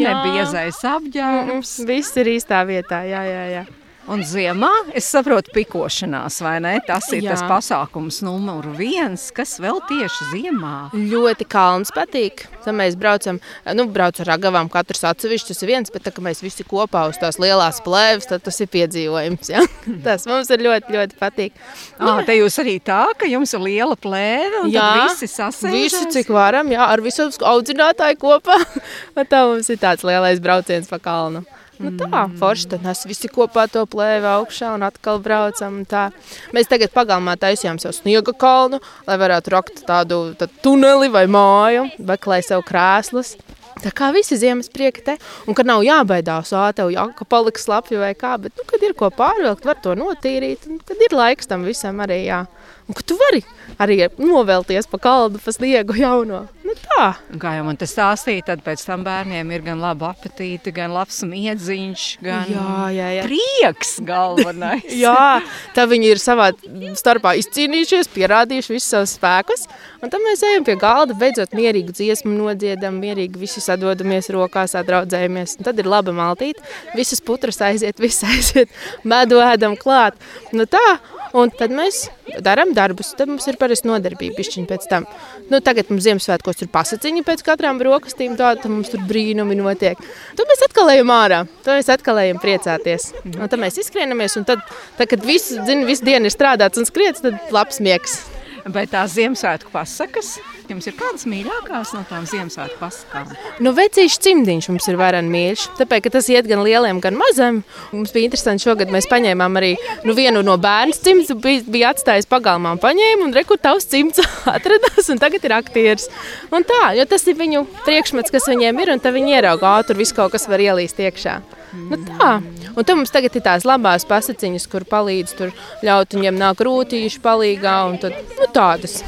ne Jā. biezais apģērbs. Viss ir īstā vietā, jā, jā, jā. Un ziemā, es saprotu, pikošanās, vai ne? Tas ir Jā. tas pasākums numur viens, kas vēl tieši ziemā. Ļoti kalns patīk. Tad mēs braucam, nu, braucam ar agavām, katrs atsevišķi, tas ir viens, bet tā, ka mēs visi kopā uz tās lielās plēves, tad tas ir piedzīvojums. Ja? [LAUGHS] Tas mums ir ļoti, ļoti patīk. Ah, te jūs arī tā, ka jums ir liela plēve, un Jā, visi sasēžas. Visu, cik varam, jā, ar visu audzinātāju kopā. [LAUGHS] Tā mums ir tāds lielais brauciens pa kalnu. Nu tā, forši tad mēs visi kopā to plēvi augšā un atkal braucam. Tā. Mēs tagad pagalmā taisījām sev sniega kalnu, lai varētu rakt tādu tad tuneli vai māju, meklēt sev krēslus. Tā kā visi ziemas prieki te, un kad nav jābaidās, ā, tev jāka paliks slapji vai kā, bet, nu, kad ir ko pārvilkt, var to notīrīt, un kad ir laiks tam visam arī, jā. Un ka tu vari arī novelties pa kaldu, pa sniegu jauno. Nu tā. Un Kā jau man te stāstīja, tad pēc tam bērniem ir gan laba apetīte, gan labs miedziņš, gan Jā, jā, jā. prieks galvenais. [LAUGHS] Jā, tā viņi ir savā starpā izcīnījušies, pierādījuši visus savus spēkus. Un tad mēs ejam pie galda, beidzot mierīgu dziesmu nodziedam, mierīgi visi sadodamies rokās, atdraudzējamies. Un tad ir laba maltīte, visas putras aiziet, viss aiziet, medu ēdam klāt. Nu tā, un tad mēs darām darbus, tad mums ir parasti nodarbība pišķiņa pēc tam. Nu, tagad mums Ziemassvētkos ir pasaciņi pēc katrām brokastīm, tā, tad mums tur brīnumi notiek. Tad mēs atkal ejam ārā, tad mēs atkal ejam priecāties. Un tad mēs izskrienamies, un tad, tad kad visu, zin, visu dienu ir strādāts un skriets, tad labs miegs. Bet tās Ziemassvētku pasakas, jums ir kādas mīļākās no tām Ziemassvētku pasakām? Nu, vecīšs cimdiņš mums ir vairāk mīļš. Tāpēc, ka tas iet gan lieliem, gan maziem. Mums bija interesanti, šogad mēs paņēmām arī nu, vienu no bērnu cimdus, bija, bija atstājis pagalmā, un paņēma un rekur tavs cimds [LAUGHS] atradās, un tagad ir aktieris. Un tā, jo tas ir viņu priekšmets, kas viņiem ir, un tad viņi ierauga, ā, tur viss kaut kas var ielīst iekšā. Nu, tā. Un tad mums tagad ir tās labās pasakiņas, kur palīdz tur ļaut viņiem nāk rūtīši palīgā, un tad, nu, tādas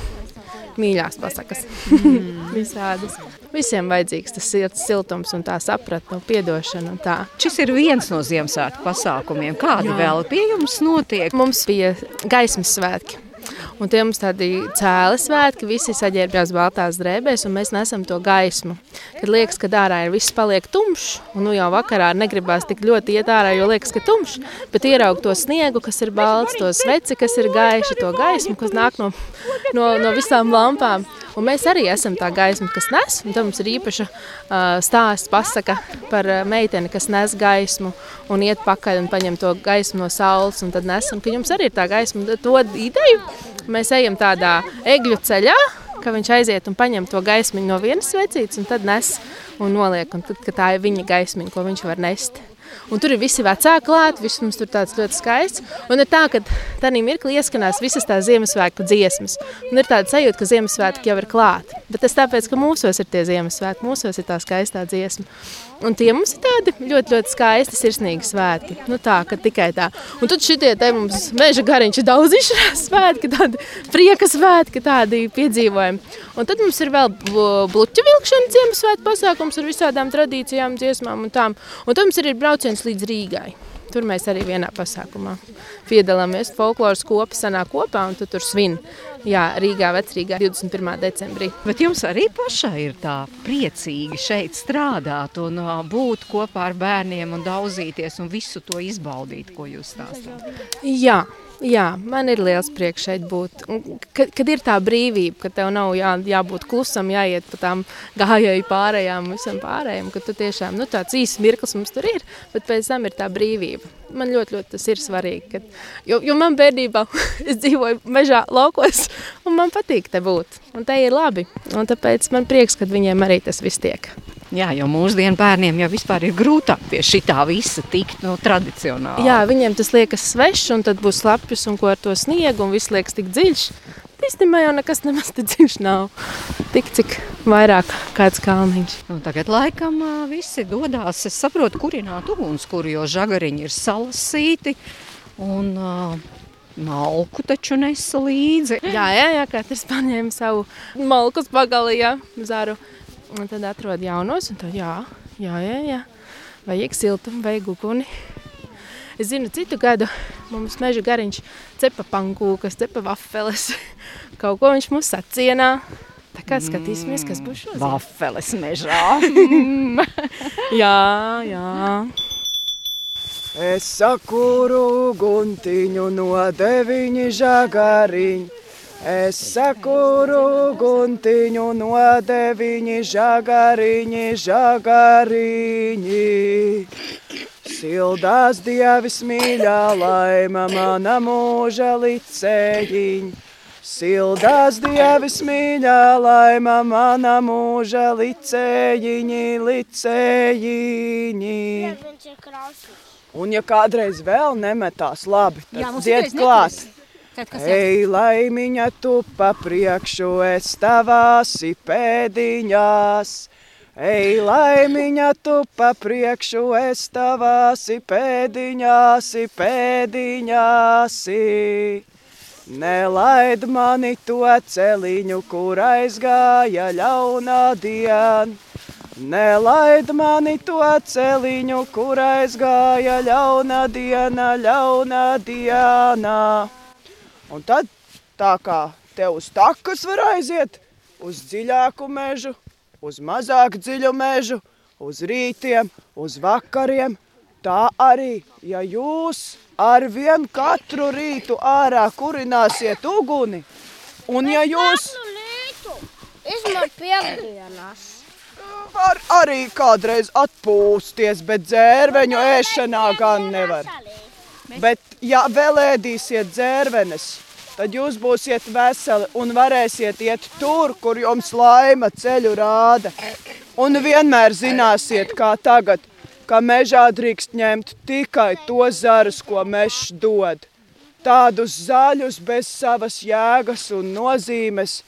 mīļās pasakas. [LAUGHS] Visādas. Visiem vajadzīgs tas silts siltums un tā sapratne piedošana tā. Šis ir viens no Ziemassvētku pasākumiem. Kādi Jā. vēl pie jums notiek? Mums bija gaismas svētki. Un tie mums tādi cēli svētki, visi saģērbjās baltās drēbēs, un mēs nesam to gaismu. Kad liekas, ka ārā ir viss paliek tumšs, un nu jau vakarā negribās tik ļoti iet ārā, jo liekas, ka tumšs, bet ieraug to sniegu, kas ir balts, to sveci, kas ir gaiši, to gaismu, kas nāk no, no, no visām lampām. Un mēs arī esam tā gaisma, kas nes, tam mums ir īpaša uh, stāsts, pasaka par meiteni, kas nes gaismu un iet pakaļ un paņem to gaismu no saules, tad nesam, ka jums arī ir tā gaisma. To ideju mēs ejam tādā egļu ceļā, viņš aiziet un paņem to gaismu no vienas svecītes, un tad nes un noliek, un tad, tā ir viņa gaismiņa, ko viņš var nest. Un tur ir visi vecāki klāt, viss mums tur tāds ļoti skaists. Un ir tā, ka tādā mirklī ieskanās visas tās Ziemassvētku dziesmas. Un ir tāda sajūta, ka Ziemassvētki jau ir klāt. Bet tas tāpēc, ka mūsos ir tie Ziemassvētki, mūsos ir tā skaistā dziesma. Un tie mums ir tādi ļoti, ļoti skaisti, sirsnīgi svētki. Nu tā, ka tikai tā. Un tad šitie te mums meža gariņš ir daudz izšķirās svētki, tādi prieka svētki, tādi piedzīvojumi. Un tad mums ir vēl bluķa vilkšana Ziemassvētku pasākums ar visādām tradīcijām, dziesmām un tām. Un tad mums ir brauciens līdz Rīgai. Tur mēs arī vienā pasākumā piedalāmies. Folkloras kopa sanāk kopā un tu tur svin. Jā, Rīgā, Vecrīgā 21. decembrī. Bet jums arī pašai ir tā priecīgi šeit strādāt un uh, būt kopā ar bērniem un daudzīties un visu to izbaudīt, ko jūs stāstāt? Jā, Jā, man ir liels prieks šeit būt. Kad, kad ir tā brīvība, ka tev nav jā, jābūt klusam, jāiet pa tām gājēju pārējām, visam pārējiem, ka tu tiešām nu, tāds īsts mirklis mums tur ir, bet pēc tam ir tā brīvība. Man ļoti, ļoti tas ir svarīgi. Kad, jo, jo man bērnībā [LAUGHS] es dzīvoju mežā laukos, un man patīk te būt. Un te ir labi. Un tāpēc man prieks, ka viņiem arī tas viss tiek. Jā, jo mūsdienu bērniem jau vispār ir grūtāk pie šitā visa tikt no nu, tradicionāli. Jā, viņiem tas liekas svešs, un tad būs lapjus un ko ar to sniegu, un viss liekas tik dziļš. Īstenībā jau nekas nemaz tik dziļš nav. Tik cik vairāk kāds kalniņš. Nu, tagad laikam visi dodās, es saprotu, kurināt ugunskura, jo žagariņi ir salasīti. Un, uh, Malku taču nesa līdzi. Jā, jā, jā katrs paņēma savu malku pagalī, jā, zaru. Un tad atrod jaunos, un tad jā, jā, jā, jā. vajag siltumu, vajag uguni. Es zinu, citu gadu mums meža gariņš cepa pankūkas, cepa vafeles. [LAUGHS] Kaut ko viņš mums sacienā. Tā kā skatīsimies, kas būs šodien. Vafeles mežā. [LAUGHS] jā, jā. Es sakuru guntiņu no deviņi žagariņu. Es sakuru guntiņu no deviņi žagariņi, žagariņi. Sildās dievis mīļā laima mana mūža licējiņ. Sildās dievis mīļā laima mana mūža licējiņi, licējiņi. Un ja kādreiz vēl nemetās labi, tad dzied klāt. Ej, laimiņa, tu pa priekšu, es tavās pēdiņās. Ej, laimiņa, tu pa priekšu, es tavās pēdiņās, pēdiņās. Nelaid mani to celiņu, kur aizgāja ļaunā diena. Nelaid mani to celiņu, kur aizgāja ļauna diena, ļauna diena. Un tad tā kā te uz takas var aiziet, uz dziļāku mežu, uz mazāk dziļu mežu, uz rītiem, uz vakariem, tā arī, ja jūs ar vienu katru rītu ārā kurināsiet uguni, un ja jūs... Izmantot piekdienas. Var arī kādreiz atpūsties, bet dzērveņu ēšanā gan nevar. Bet, ja vēl ēdīsiet dzērvenes, tad jūs būsiet veseli un varēsiet iet tur, kur jums laima ceļu rāda. Un vienmēr zināsiet, kā tagad, ka mežā drīkst ņemt tikai to zarus, ko mežs dod. Tādus zaļus bez savas jēgas un nozīmes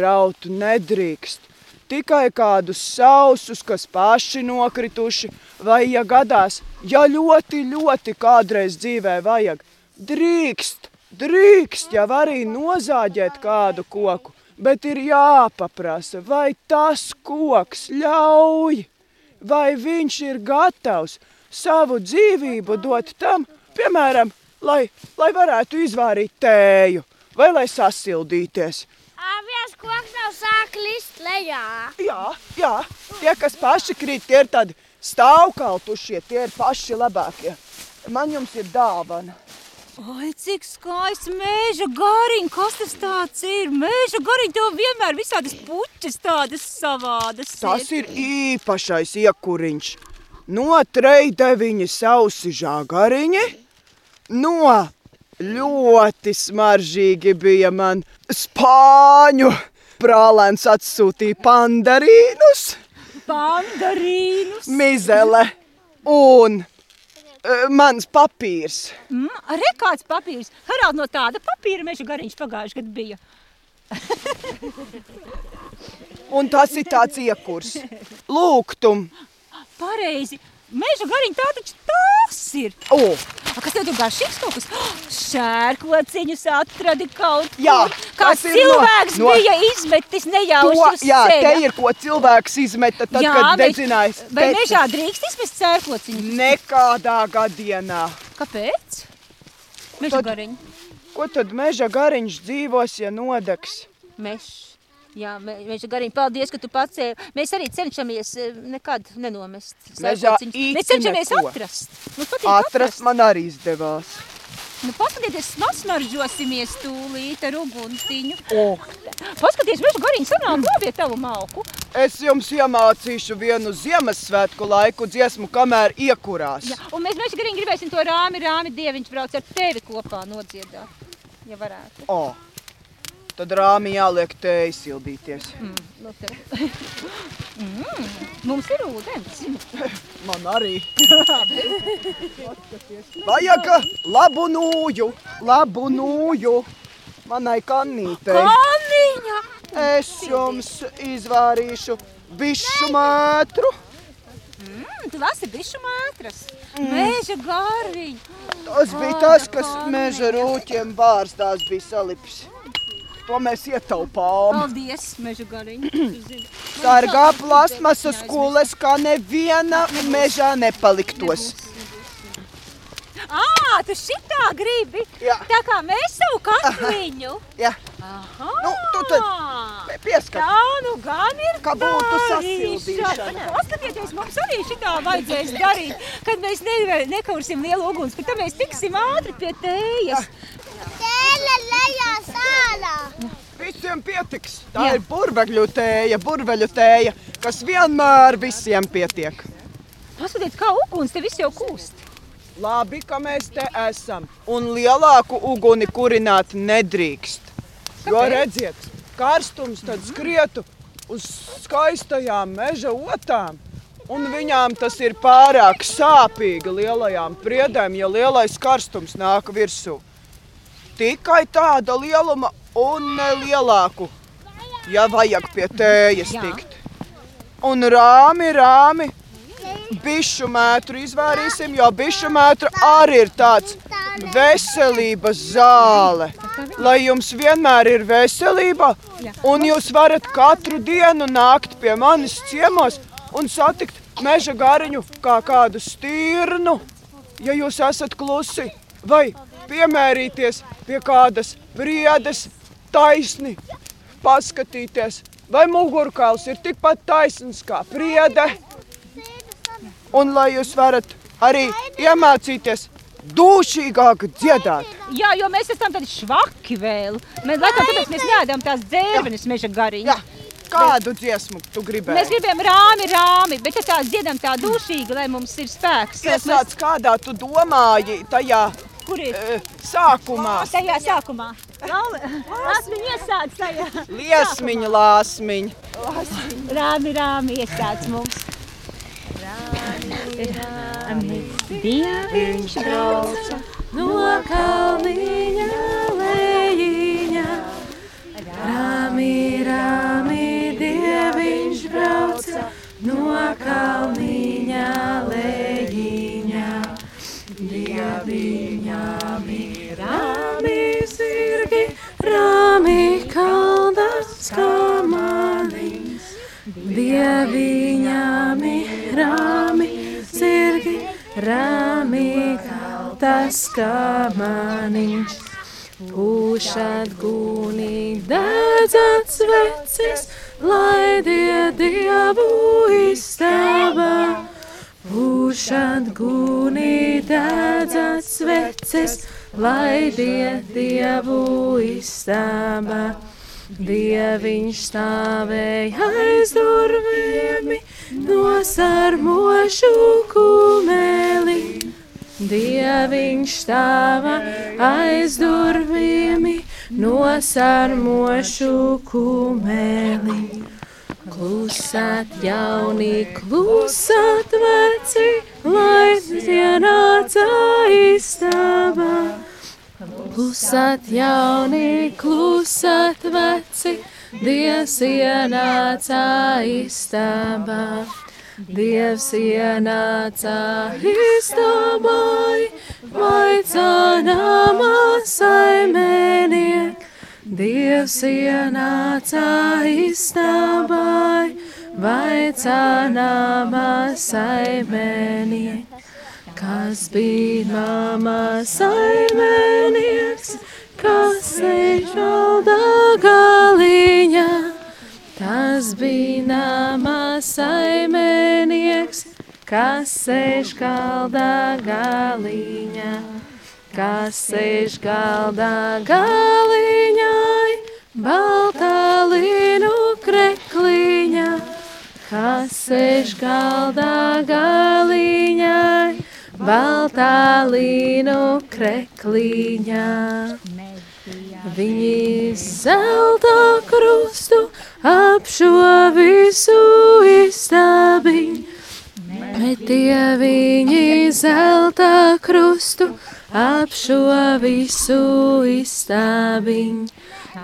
raut nedrīkst. Tikai kādus sausus, kas paši nokrituši, vai ja gadās, ja ļoti, ļoti kādreiz dzīvē vajag, drīkst Drīkst jau arī nozāģēt kādu koku, bet ir jāpaprasa, vai tas koks ļauj, vai viņš ir gatavs savu dzīvību dot tam, piemēram, lai, lai varētu izvārīt tēju vai lai sasildīties. Viens koks sāk list lejā. Jā, jā, tie, kas paši krīt, tie ir tādi stāvkaltušie, tie ir paši labākie. Man jums ir dāvana. Ai, cik skaists mēža gariņš, kas tas tāds ir? Mēža gariņš tev vienmēr visādas puķis tādas savādas. Tas ir īpašais iekuriņš. No treideviņi sausi žāgariņi, no ļoti smaržīgi bija man spāņu brālēns atsūtīja pandarīnus. Pandarīnus? Mizele un uh, mans papīrs. Mm, Re kāds papīrs. Harald no tāda papīra meža gariņš pagājuši gadu bija. Un tas ir tāds iekurs. Lūgtum. Pareizi. Meža gariņš tā taču tas ir. O, A, Kas tev tur garšīgs kaut kas? Šērkociņus atradi kaut kur. Jā, tas ir no- cilvēks no- bija izmetis nejauši to, jā, te ir ko cilvēks izmeta tad, Jā, kad dedzinājis. Vai pēc- mežā drīkst izmest sērkociņus? Nekādā gadienā. Kāpēc? Meža Tad- gariņš. Ko tad meža gariņš dzīvos, ja nodegs? Mežs. Jā, meža gariņš. Paldies, ka tu pacēli. Mēs arī cenšamies eh, nekad nenomest Mežā. Mēs cenšamies neko. atrast. Mums patīk Atrast man arī izdevās. Nu, paskatieties, smaržosimies tūlīt ar uguntiņu. O, Paskaties, meža gariņš sanāk glābie tavu malku. es jums iemācīšu vienu Ziemassvētku laiku dziesmu, kamēr iekurās. Jā, un mēs meža gariņš gribēsim to rāmi, rāmi dieviņš brauc ar tevi kopā nodziedāt. Ja varētu. O, tad rāmi jāliek te izsildīties. Mm, nu mm, mums ir ūdens. [LAUGHS] Man arī. Vajag labu nūju, labu nūju manai kannītei. Kanniņa! Es jums izvārīšu bišu mētru. Mm, tu lasi bišu mētras. Meža gariņš. Tas bija tas, kas meža rūķiem bārstās bija salipis. To mēs ietaupām. Paldies, meža gariņš. [CLEARS THROAT] Sargā plasmasas kules, kā neviena mežā nepaliktos. Ā, tu šitā gribi? Jā. Tā kā mēs savu katliņu. Jā. Aha. Nu, tu tad pieskat. Tā nu gan ir Kā būtu sasildīšana. Paskatieties, mums arī šitā vajadzēs darīt, kad mēs ne, nekursim lielu uguns, bet tad mēs tiksim ātri pie tējas. Tēle lejā sālā. Visiem pietiks. Tā Jā. ir burveļu tēja, burveļu tēja, kas vienmēr visiem pietiek. Paskatieties, kā uguns te viss jau kūst. Labi, ka mēs te esam. Un lielāku uguni kurināt nedrīkst. Jo redziet, karstums tad skrietu uz skaistajām meža otām. Un viņām tas ir pārāk sāpīgi lielajām priedēm, ja lielais karstums nāk virsū. Tikai tāda lieluma un ne lielāku, ja vajag pie tējas tikt. Un rāmi, rāmi, bišu mētru izvērīsim, jo bišu mētra arī ir tāds veselības zāle. Lai jums vienmēr ir veselība, un jūs varat katru dienu nākt pie manis ciemos un satikt meža gariņu kā kādu stirnu, ja jūs esat klusi, vai piemērīties pie kādas briedes taisni, paskatīties, vai mugurkauls ir tikpat taisns kā priede, un lai jūs varat arī iemācīties dūšīgāk dziedāt. Jā, jo mēs esam tādi švaki vēl. Mēs laikam tāpēc mēs neēdam tās dzērvenes meža gariņu. Jā. Kādu dziesmu tu gribēji? Mēs gribējām rāmi, rāmi, bet tā dziedam tā dušīgi, lai mums ir spēks. Iesāc, kādā tu domāji tajā Kur ir? sākumā. Tajā sākumā. Lāsmiņa iesāc tajā. Liesmiņa, lāsmiņa. Rāmi, rāmi iesāc mums. Rāmi, rāmi, dieviņš brauca no kalniņa lejiņa. Rāmi, rāmi, dieviņš brauca no kalniņa lejiņa. Dieviņām ir rāmi zirgi, rāmi kaldas kamaniņas. Dieviņām ir rāmi zirgi, rāmi kaldas kamaniņas. Pūšat gūnī dedzat sveces, lai die dievu istabā. Pūšat gūnī dedzat sveces, lai die dievu istabā. Dieviņš stāvēja aiz durvīm, nosarmošu kumeli. Dieviņš stāva aiz durvīm, nosarmošu kumeli. Klusāt jauni, klusāt veci, lai ienāca istabā. Klusat jauni, klusat veci, Dievs ienāca istabā. Dievs ienāca istabā, vaicā namā saimniek. Dievs ienāca istabā, vaicā namā saimniek. Kas bija mamma saimnieks, kas sēž galda galiņā? Tas bija nama saimnieks, kas sēž galda galiņā. Kas sēž galda galiņā, baltā līnu krekliņā. Kas sēž galda galiņā, baltā līnu krekliņā. Viņi zelta krustu ap šo visu istabiņu, bet tie viņi zelta krustu ap šo visu istabiņu.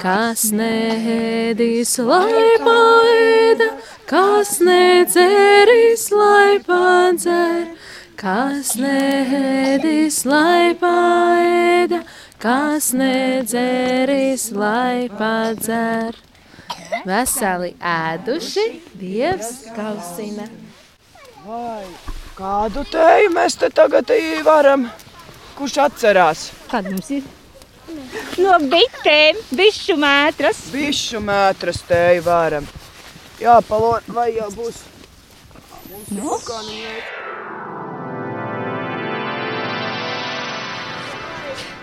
Kas neēdīs, lai paēda, kas nedzeris, lai padzer, kas neēdīs, lai paēda, kas nedzeris, lai padzer. Veseli ēduši, Dievs kausina. Vai kādu teju mēs te tagad varam? Kurš atcerās? Kāda mums ir? No bitēm, bišu mētras. Bišu mētras teju varam. Jā, palot, vai jau būs? Mums no?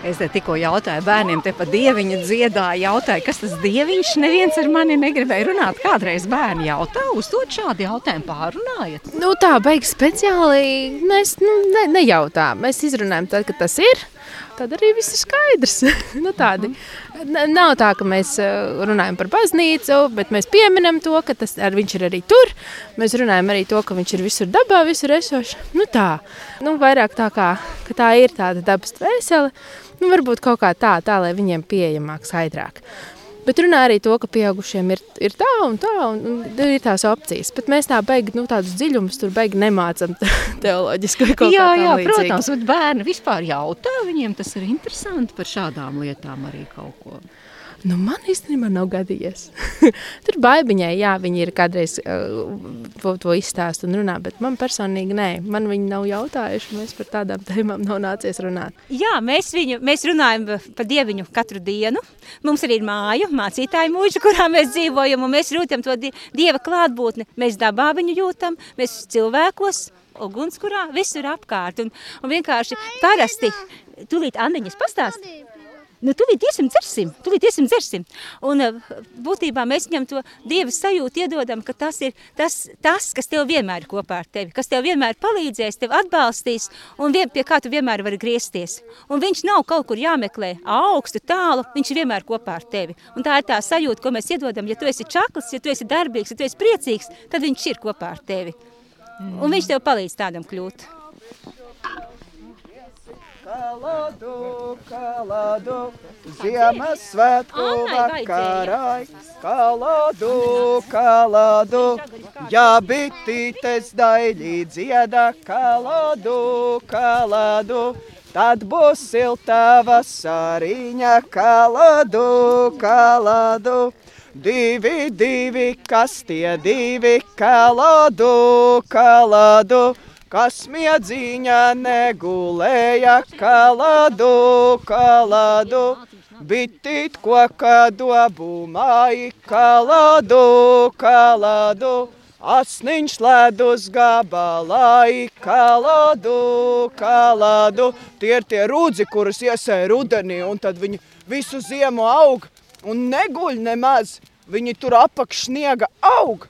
Es te tikko jautāju bērniem, te pa dieviņu dziedāju, jautāju, kas tas dieviņš. Neviens ar mani negribēja runāt. Kādreiz bērni jautā, uzdod šādu jautājumu, pārunājat. Nu, tā beigas speciāli mēs nu, ne, nejautājām. Mēs izrunājam, tad, kad tas ir. Tad arī viss ir skaidrs. [LAUGHS] nu, tādi. Nav tā, ka mēs runājam par baznīcu, bet mēs pieminam to, ka tas ar viņš ir arī tur. Mēs runājam arī to, ka viņš ir visur dabā, visur esošs. Nu, tā. Nu, vairāk tā kā tā ir tāda dabas vesela. Nu, varbūt kaut kā tā, tā, lai viņiem pieejamāk, skaidrāk. Bet runā arī to, ka pieaugušiem ir, ir tā un tā, un, un ir tās opcijas. Bet mēs tā beigti, nu, tādus dziļumus tur beigti nemācām [LAUGHS] teoloģiski jā, jā, protams, bet bērni vispār jautā, viņiem tas ir interesanti par šādām lietām arī kaut ko. Nu, man īstenībā nav gadījies. [LAUGHS] Tur baigiņai, jā, viņi ir kādreiz uh, to, to izstāst un runā, bet man personīgi nē. Man viņi nav jautājuši, mēs par tādām tēmām nav nācies runāt. Jā, mēs, viņu, mēs runājam par dieviņu katru dienu. Mums arī ir māja, mācītāja mūža, kurā mēs dzīvojam, un mēs jūtam to die, dieva klātbūtni. Mēs dabā viņu jūtam, mēs cilvēkos, ugunskurā, visur apkārt. Un, un vienkārši parasti, tūlīt Anniņas pastāst. Nu, tūlīt iesim dzersim, tūlīt iesim dzersim. Un būtībā mēs viņam to Dieva sajūtu iedodam, ka tas ir tas, tas, kas tev vienmēr ir kopā ar tevi, kas tev vienmēr palīdzēs, tev atbalstīs un vien, pie kā tu vienmēr vari griezties. Un viņš nav kaut kur jāmeklē augstu, tālu, viņš ir vienmēr kopā ar tevi. Un tā ir tā sajūta, ko mēs iedodam, ja tu esi čakls, ja tu esi darbīgs, ja tu esi priecīgs, tad viņš ir kopā ar tevi. Un viņš tev palīdz tādam kļūt. Kaladu, kaladu, Ziemassvētku vakarai. Kaladu, kaladu, ja bitītes daļī dzieda. Kaladu, kaladu, tad būs silta vasariņa. Kaladu, kaladu. Divi, divi, kas tie divi, kaladu, kaladu, kas miedzīņā negulēja, kaladu, kaladu, bitīt koka dobu māji, kaladu, kaladu, asniņš ledus gabalai, kaladu, kaladu, tie ir tie rūdzi, kurus iesēja rudenī, un tad viņi visu ziemu aug un neguļ nemaz. Viņi tur apakšniega aug,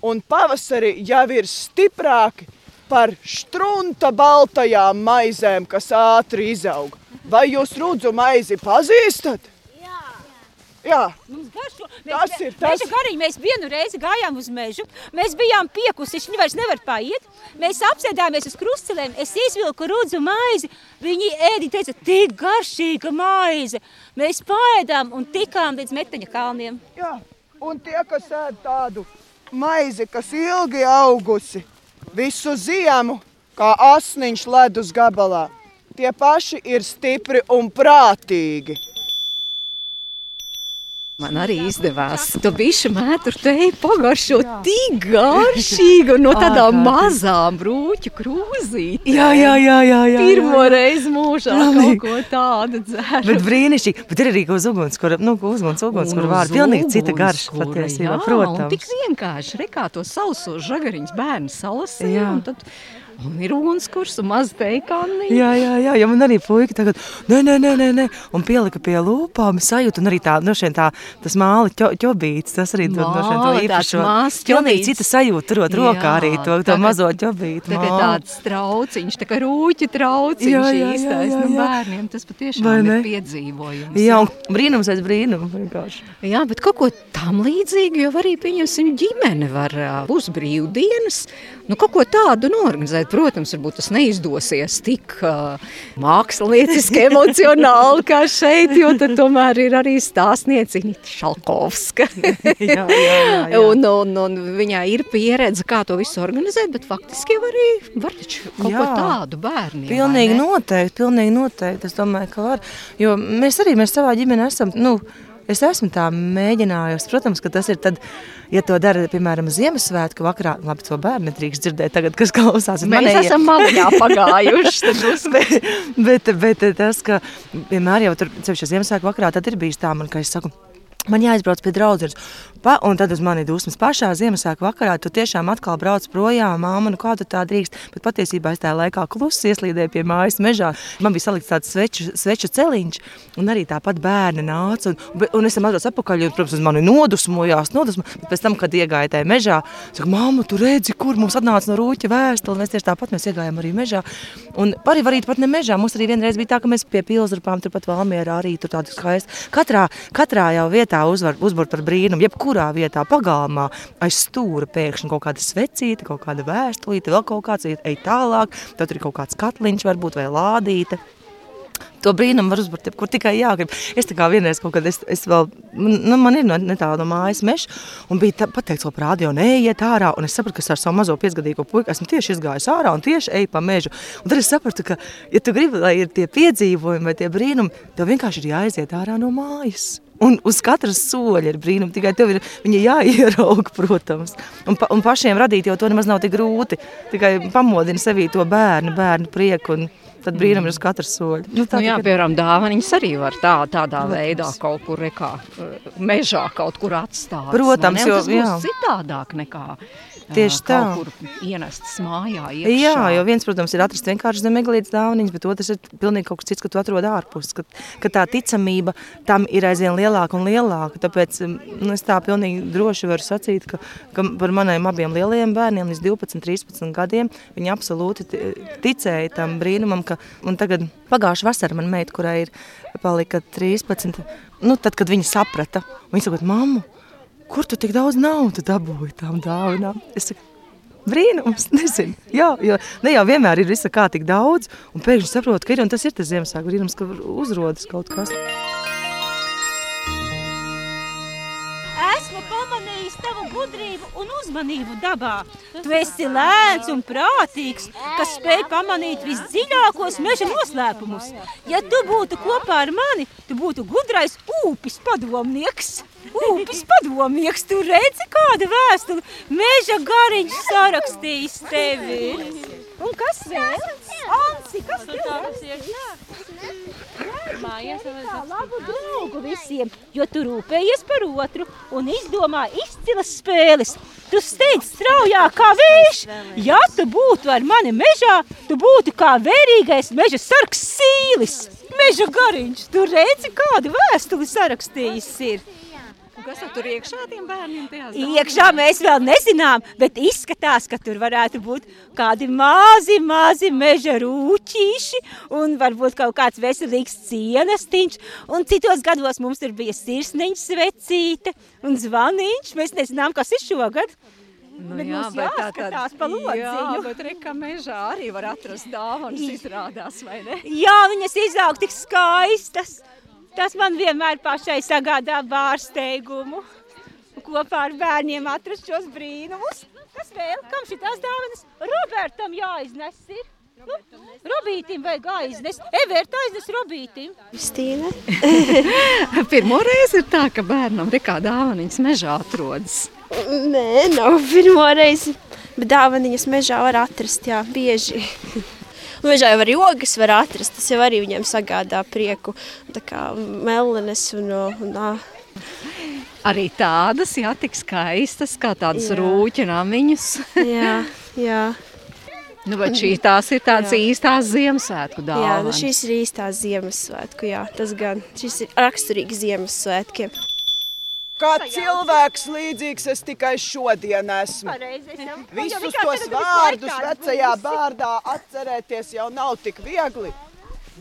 un pavasarī jau ir stiprāki par strunta baltajām maizēm, kas ātri izaug. Vai jūs rudzu maizi pazīstat? Jā. Jā. Mums garšo. Mēs, Tas ir tas. Meža garīgi mēs vienu reizi gājām uz mežu. Mēs bijām piekusi, viņi vairs nevar paiet. Mēs apsēdāmies uz krustcelēm. Es izvilku rudzu maizi. Viņi ēdi teica, tik garšīga maize. Mēs paēdām un tikām līdz meteņa kalniem. Jā. Un tie, kas ēd tādu maizi, kas ilgi augusi visu ziemu, kā asniņš ledus gabalā, tie paši ir stipri un prātīgi. Man arī izdevās. Tu bišķi mētru te pagaršo tik garšīgi un no tādām mazām brūķu krūzītēm. Jā, jā, jā, jā, jā, Pirmo reizi mūžā kaut ko tādu dzēru. Bet brīnišķīgi. Bet ir arī uz ugunskura, nu, uguns, ugunskura Un vārda. uz Pilnīgi cita garša patiesībā, protams. tik vienkārši, re, kā to sauso žagariņas bērni salasīja. Un tad un ir ugunskurs un maz teikāni. Jā, jā, jā, ja man arī puika tagad, nē, nē, nē, nē, nē, un pielika pie lūpām, sajūta, un arī tā, no šiem tā, tas māli ķo, ķobīts, tas arī dod no šiem to īpašo. Pilnīgi ķobīts. cita sajūta, turot rokā arī to, to tagad- mazo ķobītu. Tagad māli. tāds trauciņš, tā kā rūķi trauciņš Jā, jā, jā, īstais. jā, Nu, jā. bērniem tas patiešām ir piedzīvojums. Jā, un brīnums aiz brīnumu vienkārši. Jā, bet kaut ko tam līdzīgu jau arī, pieņemsim, ģimene var būs brīvdienas. Nu, kaut ko tādu norganizēt. Protams, varbūt tas neizdosies tik uh, mākslinieciski, [LAUGHS] emocionāli kā šeit, jo tad tomēr ir arī stāstniecība Šalkovska. [LAUGHS] jā, jā, jā, jā. Un, un, un viņai ir pieredze, kā to visu organizēt, bet faktiski jau arī var taču kaut ko Jā. tādu bērniem. Pilnīgi noteikti, pilnīgi noteikti. Es domāju, ka var. Jo mēs arī mēs savā ģimenē esam. Nu, Es esmu tā mēģinājusi. Protams, ka tas ir tad, ja to dara, piemēram, Ziemassvētku vakarā. Labi, to bērnu nedrīkst dzirdēt, tagad, kas klausās. Mēs manējie- esam maliņā pagājuši. [LAUGHS] bet, bet, bet tas, ka vienmēr jau tur, ceļš Ziemassvētku vakarā, tad ir bijis tā, man, ka es saku, Man jāizbrauc pie draudzenes. Pa, un tad uz mani dusmas pašā Ziemassvētku vakarā. Tu tiešām atkal brauc projām, māma, nu kā tu tā drīkst. Bet patiesībā es tajā laikā klusi ieslīdēju pie mājas mežā. Man bija salikts tāds sveču, sveču celiņš, un arī tāpat bērni nāca. Un, un es atbraucu atpakaļ, un, protams, uz mani nodusmojās. nodusmo, bet pēc tam, kad iegāju tajā mežā, saka, māma, tu redzi, kur mums atnāca no rūķa vēstule. Mēs tieši tāpat mēs iegājām arī mežā. Un arī varīt pat ne mežā. Mums arī vienreiz bija tā, ka mēs pie pilsrupām turpat Valmierā arī tur tādu skaistu. Katrā, katrā jau vietā uzvar, uzvar par brīnumu, jebkurā vietā pagalmā aiz stūra pēkšņi kaut kāda svecīte, kaut kāda vēstulīte, vēl kaut kāds ej tālāk, tad tur ir kaut kāds katliņš varbūt vai lādīte. To brīnumu var uzbūvēt, kur tikai jāgrib. Es tā kā vienreiz kaut kad, es, es vēl, nu, man ir no, netālu no mājas meža, un bija tā, pateikts, ka rādio neiet ārā, un es sapratu, ka ar savu mazo piecgadīgo puiku esmu tieši izgājis ārā un tieši eju pa mežu. Un tad es sapratu, ka, ja tu gribi, lai ir tie piedzīvojumi vai tie brīnumi, tev vienkārši ir jāiziet ārā no mājas. Un uz katras soļa ir brīnumi, tikai tev ir jāierauga, [LAUGHS] protams. Un, pa, un pašiem radīt jau to nemaz nav tik grūti. Tikai pamodina sevī to bērnu, bērnu prieku, un tad brīnumi ir uz katras soļa. Nu, Nu, jā, tikai- piemēram, dāvaniņas arī var tā, tādā Protams. veidā kaut kur rekā, mežā kaut kur atstāt. Protams, jo- tas būs jā. citādāk nekā Tieši ā, tā. ienestas mājā. Iekšā. Jā, jo viens, protams, ir atrast vienkārši zem eglītes dāvaniņas, bet otrs ir pilnīgi kaut kas cits, ka tu atrod ārpus, ka, ka tā ticamība tam ir aizvien lielāka un lielāka. Tāpēc nu, es tā pilnīgi droši varu sacīt, ka, ka par maniem abiem lielajiem bērniem līdz 12, 13 gadiem viņi absolūti ti- ticēja tam brīnumam, ka un tagad pagājušā vasara man meita, kurai ir palika 13, nu, tad, kad viņa saprata, viņa saka, mammu, kur tu tik daudz naudas dabūji tām dāvinām? Es saku, Brīnums, [LAUGHS] nezinu. Jā, jo ne jau vienmēr ir visa kā tik daudz, un pēkšņi saprotu, ka ir, un tas ir tas Ziemassvētku brīnums, ka uzrodas kaut kas. Gudrību un uzmanību dabā. Tu esi lēns un prātīgs, kas spēj pamanīt visdziļākos meža noslēpumus. Ja tu būtu kopā ar mani, tu būtu gudrais ūpis padomnieks. Ūpis padomnieks, tu redzi kādu vēstuli. Meža gariņš sarakstījis tevi. Un kas vēl? Ansi, kas tev? Mājās Tā labu draugu visiem, jo tu rūpējies par otru un izdomā izcilas spēles. Tu steidz straujāk kā vējš. Ja tu būtu ar mani mežā, tu būtu kā vērīgais meža sargs sīlis. Meža gariņš, tu redzi, kādu vēstuli sarakstījis ir. Kas tur iekšā tiem bērniem Iekšā mēs vēl nezinām, bet izskatās, ka tur varētu būt kādi mazi, mazi meža rūķīši un varbūt kaut kāds veselīgs cienestiņš. Un citos gados mums ir bija sirsniņš svecīte un zvaniņš. Mēs nezinām, kas ir šogad. Nu, Bet jā, bet tā jāskatās tad, pa jā, bet reka mežā arī var atrast dāvanas izrādās, vai ne? Jā, viņas izaug tik skaistas. Tas man vienmēr pašai sagādā bārsteigumu. Kopā ar bērniem atrast šos brīnumus. Kas vēl? Kam šitās dāvanas? Robertam jāiznes ir. Nu, Robītim vajag aiznest. Everta aiznes Robītim. Kristīne. [LAUGHS] Pirmo reizi ir tā, ka bērnam rekā dāvaniņas mežā atrodas. Nē, nav pirmo reizi. Bet dāvaniņas mežā var atrast, jā, bieži. Mežā jau arī ogas var atrast, tas jau arī viņiem sagādā prieku. Tā kā melenes un, un ā. Arī tādas, jā, tik skaistas, kā tādas Jā. rūķinamiņas. [LAUGHS] Jā, jā. Nu, bet šī tās ir tādas Jā. īstās Ziemassvētku Jā, dāvanas. nu šīs ir īstās Ziemassvētku, jā, tas gan. Šis ir raksturīgs Ziemassvētkiem. Kā cilvēks līdzīgs es tikai šodien esmu. Visus tos vārdus vecajā bārdā atcerēties jau nav tik viegli.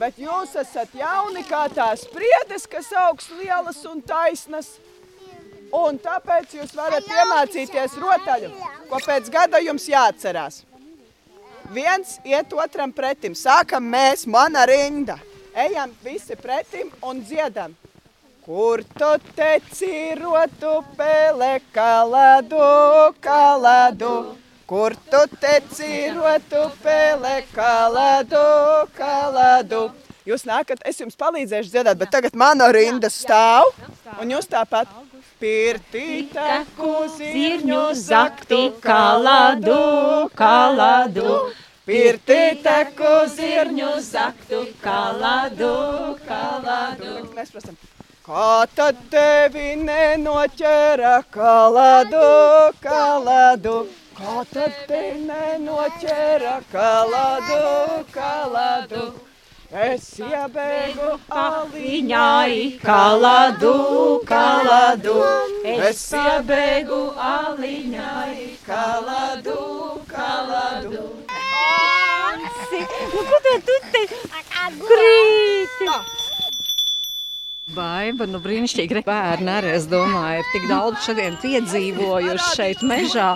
Bet jūs esat jauni kā tās priedes, kas augs lielas un taisnas. Un tāpēc jūs varat iemācīties rotaļu, ko pēc gada jums jāatcerās. Viens iet otram pretim. Sākam mēs, mana rinda. Ejam visi pretim un dziedam. Kur tu teci rotu pele kaladu, kaladu? Kur tu teci rotu pele kaladu, kaladu? Jūs nākat, es jums palīdzēšu dziedāt, bet tagad mana rinda stāv, un jūs tāpat. Pirtīte, kuzirņu zakti, kaladu, kaladu. Pirtīte, kuzirņu zaktu, kaladu, kaladu. Mēs prasam, kā tad tevi nenoķera kaladu, kaladu? Kā tad tevi nenoķera kaladu, kaladu? Es iebēgu aliņai, kaladu, kaladu. Es iebēgu aliņai, kaladu, kaladu. Nu, ko tu te krīti? Baiba, nu brīnišķīgi, bērni arī, es domāju, ir tik daudz šodien piedzīvojuši šeit mežā.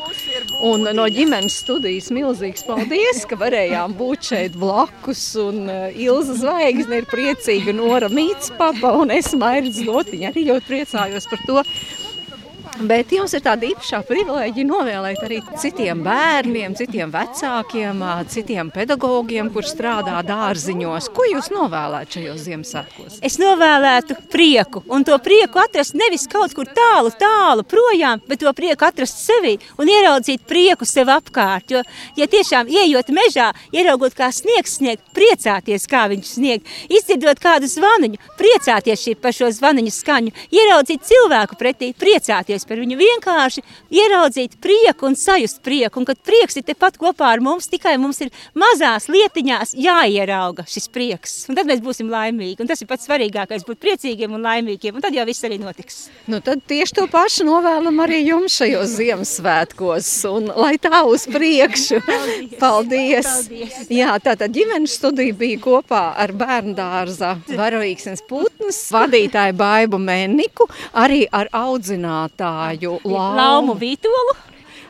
Un no ģimenes studijas milzīgs paldies, ka varējām būt šeit blakus. Un uh, Ilza Zvaigzne ir priecīga, Nora Mīts papa un es Mairis Lotiņa arī ļoti priecājos par to. Bet jums ir tāda īpašā privilēģija novēlēt arī citiem bērniem, citiem vecākiem, citiem pedagogiem, kur strādā dārziņos. Ko jūs novēlētu šajos Ziemassvētkos? Es novēlētu prieku, un to prieku atrast nevis kaut kur tālu, tālu projām, bet to prieku atrast sevī un ieraudzīt prieku sev apkārt. Jo, ja tiešām ieejot mežā, ieraugot kā sniegs snieg, priecāties, kā viņš snieg, izdzirdot kādu zvaniņu, priecāties par šo zvaniņu skaņu, ieraudzīt cilvēku pretī, priecāties par viņu vienkārši, ieraudzīt prieku un sajust prieku, un kad prieks ir tepat kopā ar mums, tikai mums ir mazās lietiņās jāierauga šis prieks, un tad mēs būsim laimīgi, un tas ir pats svarīgākais, būt priecīgiem un laimīgiem, un tad jau viss arī notiks. Nu, tad tieši to pašu novēlam arī jums šajos Ziemassvētkos, un lai tā uz priekšu. Paldies! Paldies. Paldies. Jā, tātad ģimenes studija bija kopā ar bērnu dārza varoīksnes putnas vadītāju Baibu Menniku, arī ar audzinātāju Laumu, Laumu Vītolu.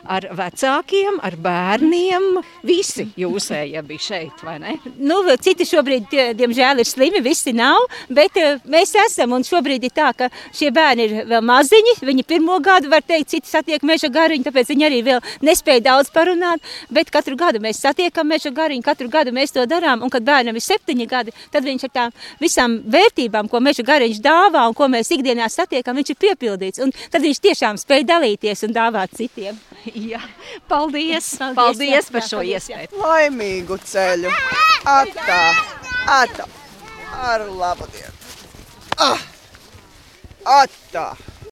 Ar vecākiem, ar bērniem. Visi jūsējie bija šeit, vai ne? Nu, citi šobrīd, diemžēl, ir slimi, visi nav, bet eh, mēs esam. Un šobrīd ir tā, ka šie bērni ir vēl maziņi. Viņi pirmo gadu, var teikt, citi satiek meža gariņu, tāpēc viņi arī vēl nespēja daudz parunāt. Bet katru gadu mēs satiekam meža gariņu, katru gadu mēs to darām. Un, kad bērnam ir septiņi gadi, tad viņš ar tām visām vērtībām, ko meža gariņš dāvā un ko mēs ikdienā satiekam, viņš ir piepildīts. Un tad viņš tiešām spēj dalīties un dāvāt citiem. Jā, paldies! Paldies, Paldies jā, par jā, šo paldies, jā. iespēju! Laimīgu ceļu! Atā! Atā! Ar labu dienu! Ah! Atā!